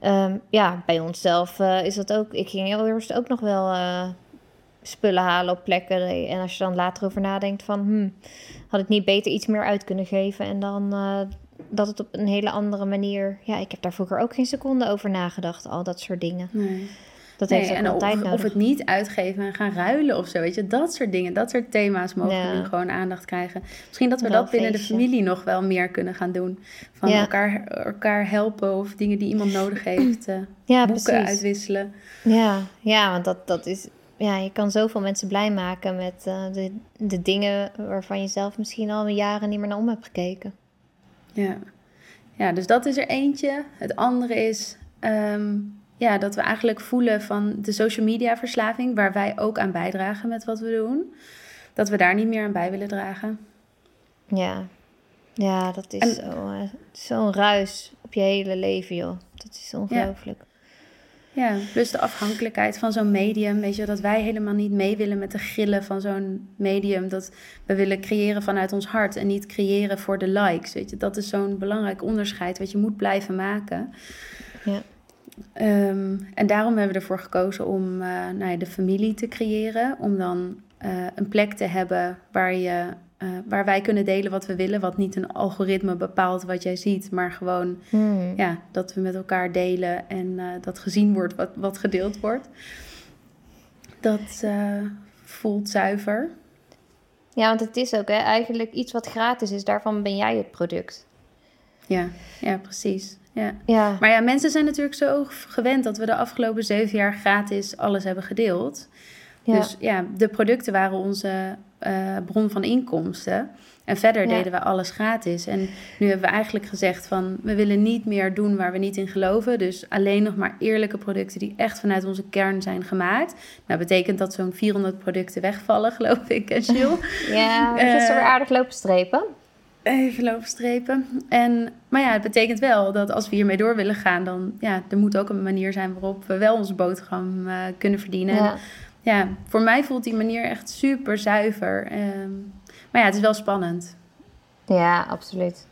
Um, ja, bij onszelf uh, is dat ook. Ik ging heel eerst ook nog wel uh, spullen halen op plekken. En als je dan later over nadenkt van, hmm, had ik niet beter iets meer uit kunnen geven en dan dat het op een hele andere manier. Ja, ik heb daar vroeger ook geen seconde over nagedacht, al dat soort dingen. Nee. Dat heeft en altijd of, nodig. Of het niet uitgeven en gaan ruilen of zo, weet je. Dat soort dingen, dat soort thema's mogen nu gewoon aandacht krijgen. Misschien dat we dat binnen de familie nog wel meer kunnen gaan doen. Van elkaar, elkaar helpen of dingen die iemand nodig heeft. Ja, boeken uitwisselen. Ja, ja want dat, dat is... Ja, je kan zoveel mensen blij maken met uh, de, de dingen waarvan je zelf misschien al jaren niet meer naar om hebt gekeken. Ja. ja, dus dat is er eentje. Het andere is... Um, ja, dat we eigenlijk voelen van de social media verslaving, waar wij ook aan bijdragen met wat we doen, dat we daar niet meer aan bij willen dragen. Ja, ja dat is zo'n zo ruis op je hele leven, joh. Dat is ongelooflijk. Ja. ja, plus de afhankelijkheid van zo'n medium. Weet je, dat wij helemaal niet mee willen met de grillen van zo'n medium. Dat we willen creëren vanuit ons hart en niet creëren voor de likes. Weet je, dat is zo'n belangrijk onderscheid wat je moet blijven maken. Ja. Ehm, en daarom hebben we ervoor gekozen om uh, nou ja, de familie te creëren. Om dan uh, een plek te hebben waar, je, uh, waar wij kunnen delen wat we willen. Wat niet een algoritme bepaalt wat jij ziet. Maar gewoon hmm. ja, dat we met elkaar delen en dat gezien wordt wat, wat gedeeld wordt. Dat voelt zuiver. Ja, want het is ook hè, eigenlijk iets wat gratis is. Daarvan ben jij het product. Ja, ja precies. Ja. ja. Maar ja, mensen zijn natuurlijk zo gewend dat we de afgelopen zeven jaar gratis alles hebben gedeeld. Ja. Dus ja, de producten waren onze uh, bron van inkomsten. En verder deden we alles gratis. En nu hebben we eigenlijk gezegd van we willen niet meer doen waar we niet in geloven. Dus alleen nog maar eerlijke producten die echt vanuit onze kern zijn gemaakt. Nou betekent dat zo'n 400 producten wegvallen, geloof ik, en Ja, het is er weer aardig lopen strepen. Even lopen strepen. En, maar ja, het betekent wel dat als we hiermee door willen gaan, dan ja, er moet ook een manier zijn waarop we wel onze boterham uh, kunnen verdienen. Ja. En, ja, voor mij voelt die manier echt super zuiver. Um, maar ja, het is wel spannend. Ja, absoluut.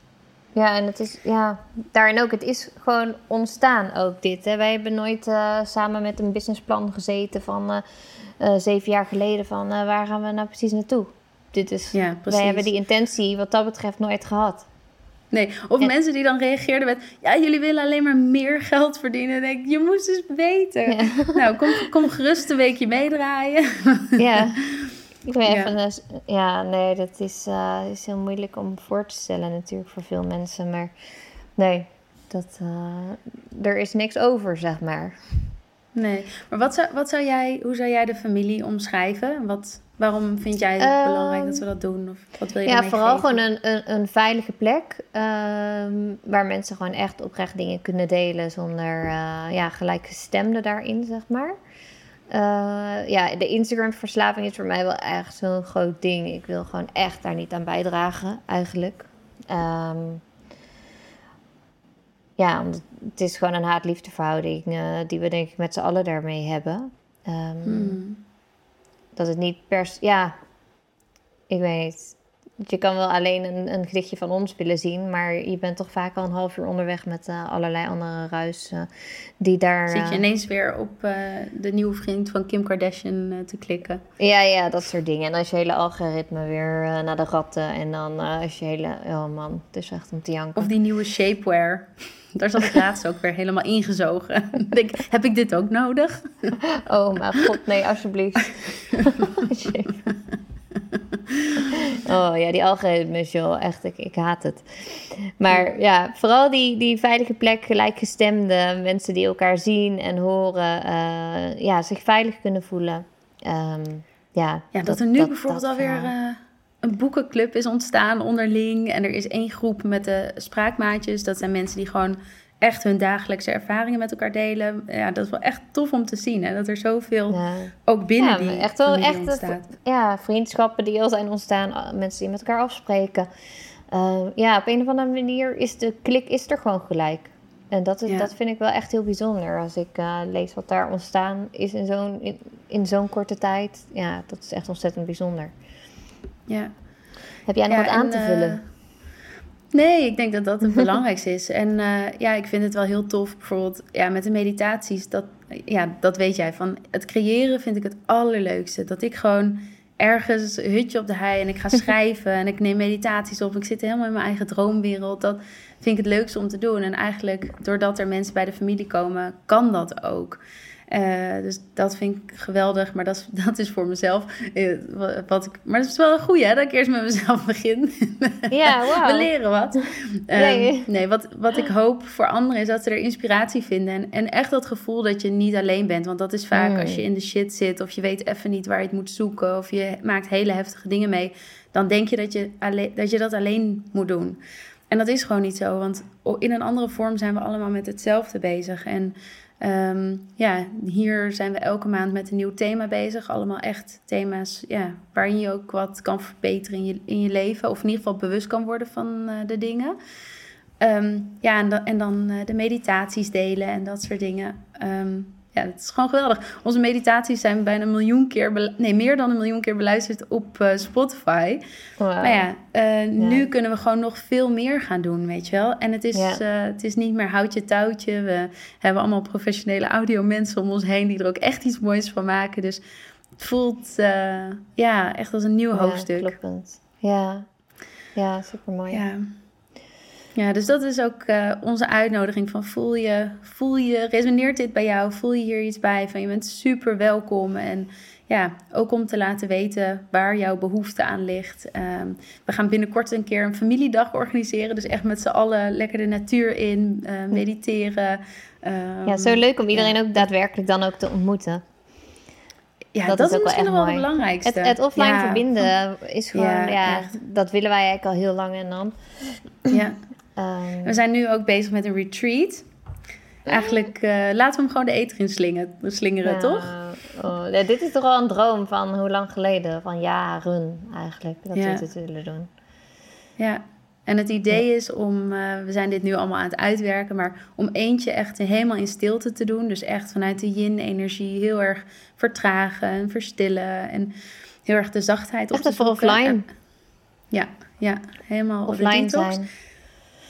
Ja, en het is, ja, daarin ook, het is gewoon ontstaan ook dit. Hè. Wij hebben nooit uh, samen met een businessplan gezeten van uh, zeven jaar geleden van waar gaan we nou precies naartoe dit is, ja, wij hebben die intentie wat dat betreft nooit gehad. Nee, of mensen die dan reageerden met... ja, jullie willen alleen maar meer geld verdienen. denk ik, je moest eens weten. Nou, kom, kom gerust een weekje meedraaien. Ja, ik ben even... Ja, nee, dat is, uh, is heel moeilijk om voor te stellen natuurlijk voor veel mensen. Maar nee, dat, uh, er is niks over, zeg maar. Nee, maar wat zou, wat zou jij, hoe zou jij de familie omschrijven? Wat, Waarom vind jij het belangrijk dat we dat doen? Of wat wil je ja, vooral gewoon een, een, een, veilige plek um, waar mensen gewoon echt oprecht dingen kunnen delen zonder uh, ja, gelijkgestemden daarin, zeg maar. Uh, ja, de Instagram-verslaving is voor mij wel echt zo'n groot ding. Ik wil gewoon echt daar niet aan bijdragen, eigenlijk. Um, ja, het is gewoon een haat-liefdeverhouding uh, die we denk ik met z'n allen daarmee hebben. Um, hmm dat het niet pers... Ja, ik weet. Je kan wel alleen een, een gedichtje van ons willen zien, maar je bent toch vaak al een half uur onderweg met uh, allerlei andere ruis uh, die daar. Zit je eh, ineens weer op de nieuwe vriend van Kim Kardashian te klikken? Ja, ja, dat soort dingen. En is je hele algoritme weer naar de ratten en dan is je hele. Oh man, het is echt om te janken. Of die nieuwe shapewear. Daar zat ik laatst ook weer helemaal ingezogen. denk, heb ik dit ook nodig? Oh mijn god, nee, alsjeblieft. oh ja, die algoritmes, joh, echt, ik, ik haat het. Maar ja, vooral die, die veilige plek, gelijkgestemde mensen die elkaar zien en horen, uh, ja, zich veilig kunnen voelen. Um, ja, ja, dat, er nu bijvoorbeeld dat, alweer... Uh, een boekenclub is ontstaan onderling. En er is één groep met de spraakmaatjes. Dat zijn mensen die gewoon echt hun dagelijkse ervaringen met elkaar delen. Ja, dat is wel echt tof om te zien. En dat er zoveel ook binnen ja, die echt wel echt. Ja, vriendschappen die al zijn ontstaan. Mensen die met elkaar afspreken. Uh, ja, op een of andere manier is de klik is er gewoon gelijk. En dat, is, dat vind ik wel echt heel bijzonder. Als ik uh, lees wat daar ontstaan is in zo'n in, in zo'n korte tijd. Ja, dat is echt ontzettend bijzonder. ja. Heb jij nog wat aan en, te eh, vullen? Nee, ik denk dat dat het belangrijkste is. En eh, ja, ik vind het wel heel tof, bijvoorbeeld ja, met de meditaties. Dat, ja, dat weet jij. Van het creëren vind ik het allerleukste. Dat ik gewoon ergens een hutje op de hei en ik ga schrijven en ik neem meditaties op. Ik zit helemaal in mijn eigen droomwereld. Dat vind ik het leukste om te doen. En eigenlijk, doordat er mensen bij de familie komen, kan dat ook. Eh, dus dat vind ik geweldig, maar dat is, dat is voor mezelf. eh, wa- wat ik, maar het is wel een goeie, hè, dat ik eerst met mezelf begin. Ja, wauw. We leren wat. Ehm, Nee. nee, wat, wat ik hoop voor anderen is dat ze er inspiratie vinden. En, en echt dat gevoel dat je niet alleen bent. Want dat is vaak als je in de shit zit of je weet even niet waar je het moet zoeken. Of je maakt hele heftige dingen mee. Dan denk je dat je, alleen, dat je dat alleen moet doen. En dat is gewoon niet zo. Want in een andere vorm zijn we allemaal met hetzelfde bezig. En ehm, ja, hier zijn we elke maand met een nieuw thema bezig. Allemaal echt thema's ja, waarin je ook wat kan verbeteren in je, in je leven. Of in ieder geval bewust kan worden van eh, de dingen. Ehm, ja, en, dan en dan eh, de meditaties delen en dat soort dingen. Ehm, ja, het is gewoon geweldig. Onze meditaties zijn bijna een miljoen keer, nee, meer dan een miljoen keer beluisterd op eh, Spotify. Wauw. Maar ja, eh, nu kunnen we gewoon nog veel meer gaan doen, weet je wel. En het is, Ja. eh, het is niet meer houtje touwtje. We hebben allemaal professionele audio mensen om ons heen die er ook echt iets moois van maken. Dus het voelt ja, echt als een nieuw Ja, hoofdstuk. kloppend. Ja, ja super mooi. Ja. Ja, dus dat is ook eh, onze uitnodiging van voel je, voel je, resoneert dit bij jou? Voel je hier iets bij? Van je bent super welkom en ja, ook om te laten weten waar jouw behoefte aan ligt. Ehm, we gaan binnenkort een keer een familiedag organiseren, dus echt met z'n allen lekker de natuur in, eh, mediteren. Ehm, Ja, zo leuk om iedereen ook daadwerkelijk dan ook te ontmoeten. Ja, dat dat, is ook wel misschien wel het belangrijkste. Het, het offline Ja, verbinden is gewoon, Ja, ja, dat willen wij eigenlijk al heel lang en dan. Ja. ehm, We zijn nu ook bezig met een retreat. Eigenlijk eh, laten we hem gewoon de eter in slingen, slingeren, ja, toch? oh, ja, dit is toch wel een droom van hoe lang geleden? Van jaren eigenlijk, dat Ja. we dit willen doen. Ja, en het idee is om, eh, we zijn dit nu allemaal aan het uitwerken, maar om eentje echt helemaal in stilte te doen. Dus echt vanuit de yin-energie heel erg vertragen en verstillen en heel erg de zachtheid op Echt te even zoeken. offline. Ja, ja, helemaal op Offline zijn.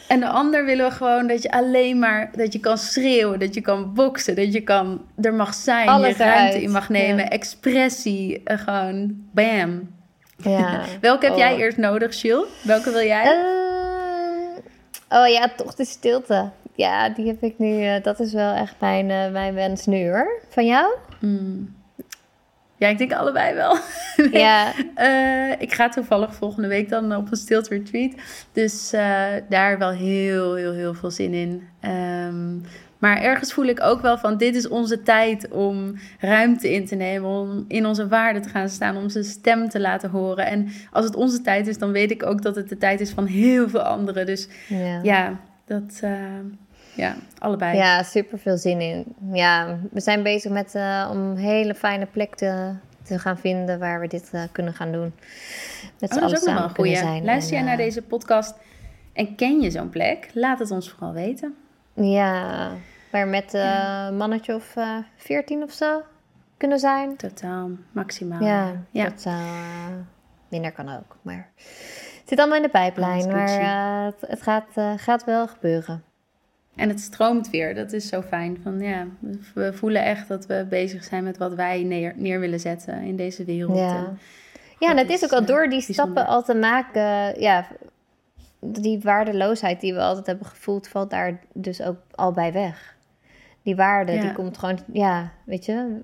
En de ander willen we gewoon dat je alleen maar, dat je kan schreeuwen, dat je kan boksen, dat je kan, er mag zijn, Alles je ruimte eruit, in mag nemen, ja. expressie, eh, gewoon bam. Ja. Welke heb Oh. jij eerst nodig, Jill? Welke wil jij? Ehm, oh ja, toch de stilte. Ja, die heb ik nu. eh, dat is wel echt mijn, eh, mijn wens nu hoor. Van jou? Hmm. Ja, ik denk allebei wel. Ja. Eh, ik ga toevallig volgende week dan op een stilte retreat. Dus eh, daar wel heel, heel, heel veel zin in. Ehm, maar ergens voel ik ook wel van... dit is onze tijd om ruimte in te nemen... om in onze waarde te gaan staan... om onze stem te laten horen. En als het onze tijd is... dan weet ik ook dat het de tijd is van heel veel anderen. Dus Ja. ja, dat... eh, ja, allebei. Ja, super veel zin in. Ja, we zijn bezig met eh, om een hele fijne plek te, te gaan vinden waar we dit eh, kunnen gaan doen. Met Oh, dat is ook nog wel samen een goeie. zijn. Luister jij naar eh, deze podcast en ken je zo'n plek? Laat het ons vooral weten. Ja, waar met een mannetje of veertien of zo kunnen zijn. Totaal, maximaal. Ja, ja. minder kan ook, maar... Het zit allemaal in de pijplijn, maar het, het gaat, gaat wel gebeuren. En het stroomt weer, dat is zo fijn. Van, ja, we voelen echt dat we bezig zijn met wat wij neer, neer willen zetten in deze wereld. Ja. En Ja, en het is is, ook al door die bijzonder. stappen al te maken, ja, die waardeloosheid die we altijd hebben gevoeld, valt daar dus ook al bij weg. Die waarde, Ja. die komt gewoon, ja, weet je.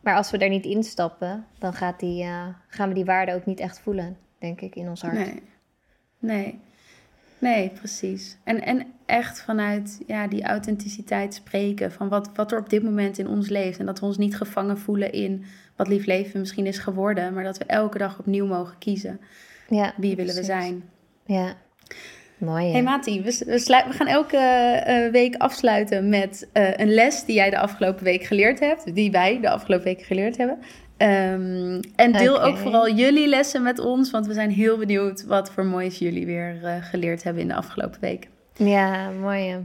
Maar als we daar niet instappen, dan gaat die, eh, gaan we die waarde ook niet echt voelen, denk ik, in ons hart. Nee, nee, nee, precies. En, en echt vanuit ja, die authenticiteit spreken van wat, wat er op dit moment in ons leeft. En dat we ons niet gevangen voelen in wat lief leven misschien is geworden, maar dat we elke dag opnieuw mogen kiezen. Ja, Wie willen we zijn? Ja, mooi. hè? Hey Mati, we, we, sluit- we gaan elke eh, week afsluiten met eh, een les die jij de afgelopen week geleerd hebt. Die wij de afgelopen week geleerd hebben. Ehm, en deel ook vooral jullie lessen met ons, want we zijn heel benieuwd wat voor moois jullie weer eh, geleerd hebben in de afgelopen week. Ja, mooi. hè.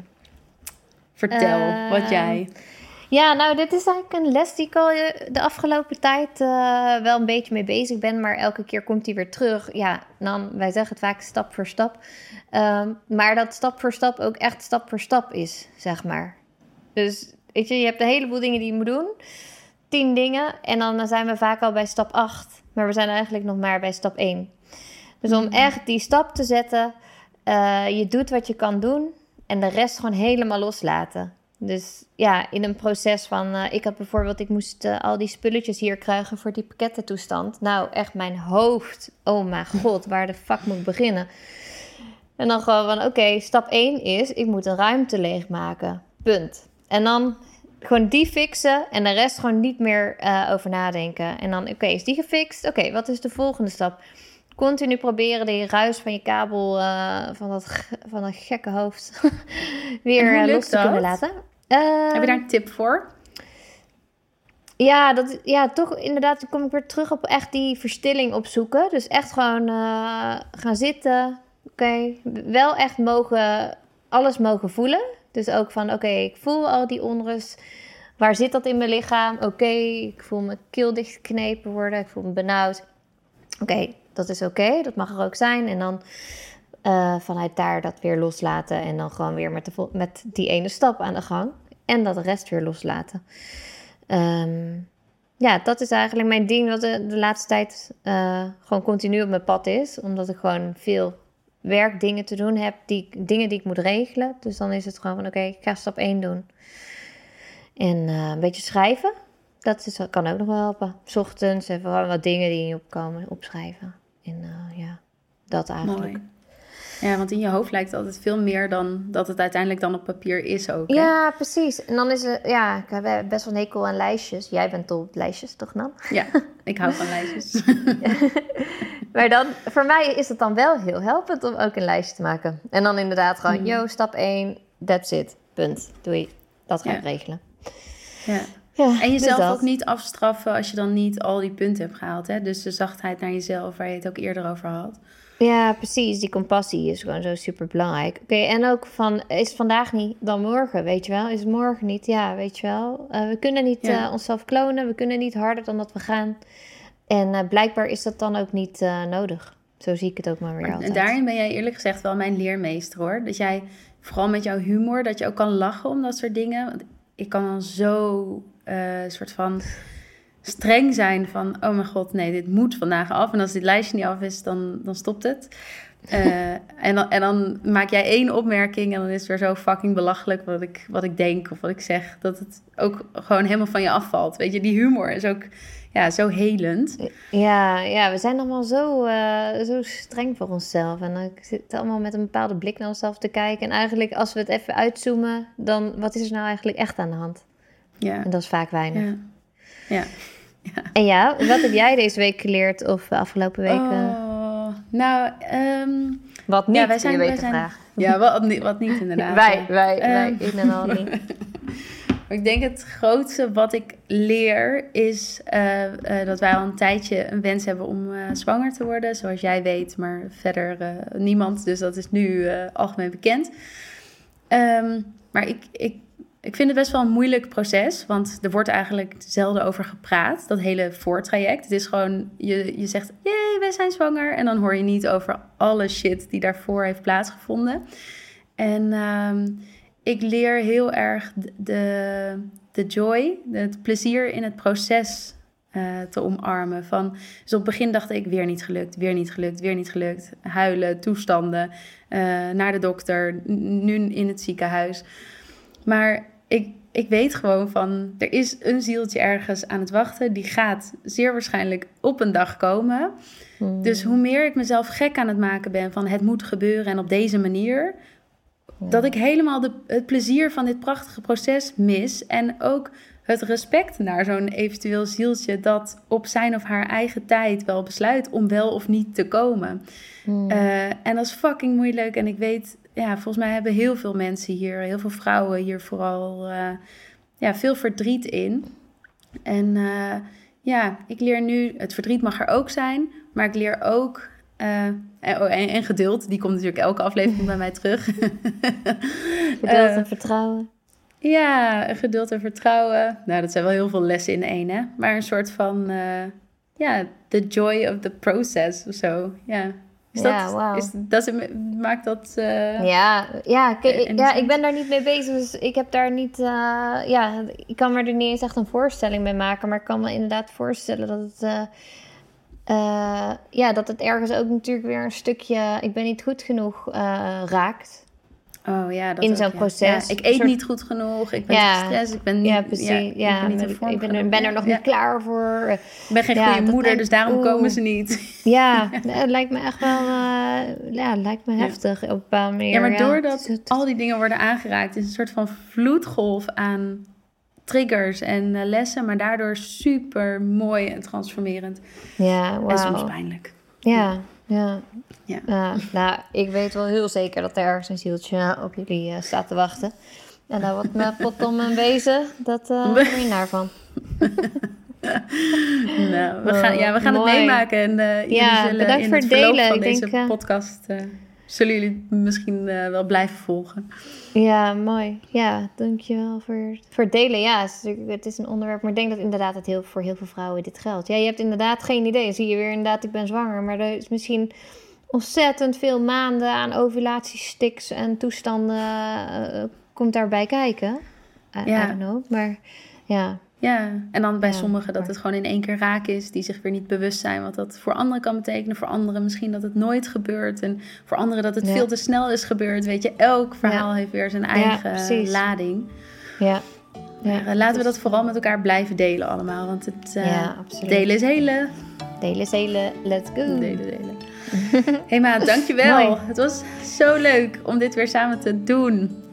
Vertel Eh, wat jij. Ja, nou, dit is eigenlijk een les die ik al eh, de afgelopen tijd uh, wel een beetje mee bezig ben. Maar elke keer komt die weer terug. Ja, dan, wij zeggen het vaak stap voor stap. Um, maar dat stap voor stap ook echt stap voor stap is, zeg maar. Dus weet je, je hebt een heleboel dingen die je moet doen. Tien dingen. En dan zijn we vaak al bij stap 8. Maar we zijn eigenlijk nog maar bij stap 1. Dus om mhm. echt die stap te zetten, uh, je doet wat je kan doen. En de rest gewoon helemaal loslaten. Dus ja, in een proces van. Uh, ik had bijvoorbeeld, ik moest uh, al die spulletjes hier krijgen voor die pakkettentoestand. Nou, echt mijn hoofd. Oh mijn god, waar de fuck moet ik beginnen? En dan gewoon van: oké, stap 1 is: ik moet een ruimte leegmaken. Punt. En dan gewoon die fixen en de rest gewoon niet meer uh, over nadenken. En dan, oké, is die gefixt? Oké, wat is de volgende stap? Continu proberen die ruis van je kabel, uh, van, dat, van dat gekke hoofd, weer los te kunnen laten. Heb je daar een tip voor? Ja, dat, ja, toch inderdaad kom ik weer terug op echt die verstilling opzoeken. Dus echt gewoon uh, gaan zitten. Oké, wel echt mogen, alles mogen voelen. Dus ook van, oké, ik voel al die onrust. Waar zit dat in mijn lichaam? Oké, ik voel mijn keel dichtgeknepen worden. Ik voel me benauwd. Oké, dat is oké. dat mag er ook zijn. En dan uh, vanuit daar dat weer loslaten. En dan gewoon weer met, de, met die ene stap aan de gang. En dat de rest weer loslaten. Um, ja, dat is eigenlijk mijn ding wat de, laatste tijd uh, gewoon continu op mijn pad is. Omdat ik gewoon veel werkdingen te doen heb, die, dingen die ik moet regelen. Dus dan is het gewoon van oké, ik ga stap 1 doen. En uh, een beetje schrijven. Dat, is, kan ook nog wel helpen. S ochtends even wat dingen die niet opkomen, opschrijven. En uh, ja, dat eigenlijk. Mooi. Ja, want in je hoofd lijkt het altijd veel meer dan dat het uiteindelijk dan op papier is ook. Hè? Ja, precies. En dan is het, ja, ik heb best wel een hekel aan lijstjes. Jij bent op lijstjes, toch dan? Ja, ik hou van lijstjes. maar dan, voor mij is het dan wel heel helpend om ook een lijstje te maken. En dan inderdaad gewoon, mm. yo, stap 1, that's it, punt. Doei. Dat ga ik regelen. Ja. Ja, en jezelf ook niet afstraffen als je dan niet al die punten hebt gehaald. Hè? Dus de zachtheid naar jezelf, waar je het ook eerder over had. Ja, precies. Die compassie is gewoon zo super belangrijk. Oké, en ook van, is vandaag niet, dan morgen, weet je wel? Is morgen niet? Ja, weet je wel. Uh, we kunnen niet uh, onszelf klonen, we kunnen niet harder dan dat we gaan. En uh, blijkbaar is dat dan ook niet nodig. Zo zie ik het ook maar weer altijd. En daarin ben jij eerlijk gezegd wel mijn leermeester hoor. Dat jij, vooral met jouw humor, dat je ook kan lachen om dat soort dingen. Want ik kan dan zo soort van streng zijn van, oh mijn god, nee, dit moet vandaag af. En als dit lijstje niet af is, dan, dan stopt het. Uh, en, dan, en dan maak jij één opmerking en dan is het weer zo fucking belachelijk wat ik, wat ik denk of wat ik zeg. Dat het ook gewoon helemaal van je afvalt. Weet je, die humor is ook ja, zo helend. Ja, ja we zijn allemaal zo, uh, zo streng voor onszelf. En dan zit allemaal met een bepaalde blik naar onszelf te kijken. En eigenlijk als we het even uitzoomen, dan wat is er nou eigenlijk echt aan de hand? Ja. En dat is vaak weinig. Ja. ja. En ja, wat heb jij deze week geleerd of afgelopen weken? Oh, nou, um, wat niet, ja, wij zijn, wij zijn, Ja, wat, niet, wat niet inderdaad. wij, wij, wij, um, ik en al niet. ik denk het grootste wat ik leer is uh, uh, dat wij al een tijdje een wens hebben om uh, zwanger te worden. Zoals jij weet, maar verder niemand. Dus dat is nu algemeen bekend. Um, maar ik, ik ik vind het best wel een moeilijk proces, want er wordt eigenlijk zelden over gepraat, dat hele voortraject. Het is gewoon, je, je zegt, jee, wij zijn zwanger. En dan hoor je niet over alle shit die daarvoor heeft plaatsgevonden. En ehm, ik leer heel erg de, de joy, het plezier in het proces uh, te omarmen. Van, dus op het begin dacht ik, weer niet gelukt, weer niet gelukt, weer niet gelukt. Huilen, toestanden, uh, naar de dokter, nu in het ziekenhuis. Maar ik, ik weet gewoon van, er is een zieltje ergens aan het wachten. Die gaat zeer waarschijnlijk op een dag komen. Hmm. Dus hoe meer ik mezelf gek aan het maken ben van het moet gebeuren en op deze manier, dat ik helemaal de, het plezier van dit prachtige proces mis. En ook het respect naar zo'n eventueel zieltje dat op zijn of haar eigen tijd wel besluit om wel of niet te komen. Hmm. Eh, en dat is fucking moeilijk. En ik weet ja, volgens mij hebben heel veel mensen hier, heel veel vrouwen hier vooral uh, ja, veel verdriet in. En uh, ja, ik leer nu, het verdriet mag er ook zijn, maar ik leer ook. Uh, en, oh, en, en, geduld, die komt natuurlijk elke aflevering bij mij terug. geduld en vertrouwen. Ja, geduld en vertrouwen. Nou, dat zijn wel heel veel lessen in één, hè? Maar een soort van, ja, the joy of the process of zo. Ja. Is Ja, dat, is, dat maakt dat... eh, Ja, ja, ik- En- ja, ik ben daar niet mee bezig. Dus ik heb daar niet. eh, ja, ik kan me er niet eens echt een voorstelling mee maken. Maar ik kan me inderdaad voorstellen dat het. eh, eh, ja, dat het ergens ook natuurlijk weer een stukje. Ik ben niet goed genoeg eh, raakt. Oh ja, dat In zo'n proces. Ja, ik eet soort- niet goed genoeg. Ik ben Ja. gestrest. Ik ben niet, Ja, precies. Ja, ik ben niet in ik vorm ben, er- ben er nog niet klaar voor. Ik ben geen goede dat moeder, lijkt- dus daarom oeh. komen ze niet. Ja, het lijkt me echt wel. eh, ja, lijkt me heftig op een bepaalde manier. Ja, maar doordat Het het- al die dingen worden aangeraakt, is een soort van vloedgolf aan triggers en eh, lessen, maar daardoor super mooi en transformerend. Ja, En soms pijnlijk. Ja, ja. Ja. Nou, ik weet wel heel zeker dat er ergens een zieltje op jullie eh, staat te wachten. En daar wordt me pot om een wezen, dat eh ben je naar van. Nou, we gaan, ja, we gaan het meemaken en eh, jullie Ja, zullen bedankt in voor het delen. van Ik deze denk, eh, podcast eh, zullen jullie misschien eh, wel blijven volgen. Ja, mooi. Ja, dankjewel voor, voor het delen. Ja, het is, het is een onderwerp, maar ik denk dat inderdaad het heel, voor heel veel vrouwen dit geldt. Ja, je hebt inderdaad geen idee. Dan zie je weer inderdaad, ik ben zwanger. Maar er is misschien ontzettend veel maanden aan ovulatiestiks en toestanden eh, komt daarbij kijken. I, Ja. I don't know, maar ja. Ja, en dan bij Ja, sommigen dat het gewoon in één keer raak is, die zich weer niet bewust zijn wat dat voor anderen kan betekenen. Voor anderen misschien dat het nooit gebeurt en voor anderen dat het Ja. veel te snel is gebeurd. Weet je, elk verhaal heeft weer zijn eigen lading. Ja, Maar, eh, laten we dat vooral met elkaar blijven delen allemaal, want het eh, delen is hele. delen is hele. Let's go. Delen, delen. hey ma, dankjewel. Mooi. Het was zo leuk om dit weer samen te doen.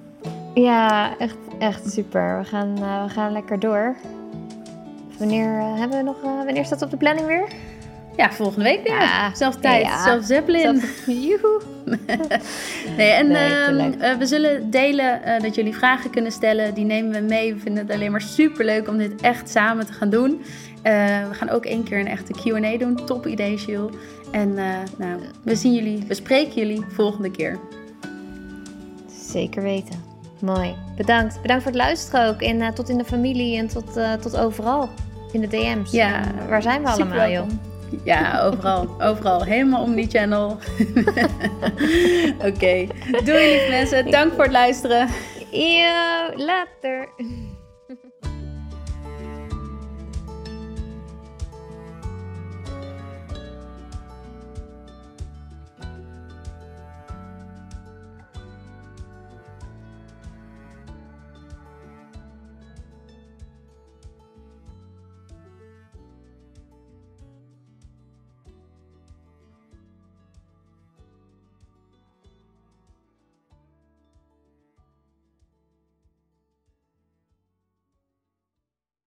Ja, echt, echt super. We gaan, eh, we gaan lekker door. Wanneer eh, hebben we nog? eh, wanneer staat het op de planning weer? Ja, volgende week weer. Ja. Zelf tijd, Ja. zelf Zeppelin. Joehoe. Nee, en Nee, ehm, eh, we zullen delen dat jullie vragen kunnen stellen. Die nemen we mee. We vinden het alleen maar super leuk om dit echt samen te gaan doen. We gaan ook één keer een echte QA doen. Top idee, Jules. En nou, we zien jullie, we spreken jullie volgende keer. Zeker weten. Mooi. Bedankt. Bedankt voor het luisteren ook. En tot in de familie en tot, tot overal. In de DM's. Ja, En waar zijn we allemaal, joh? Ja, overal. overal. Helemaal om die channel. Oké. Doei lieve mensen. Dank voor het luisteren. Yo, later.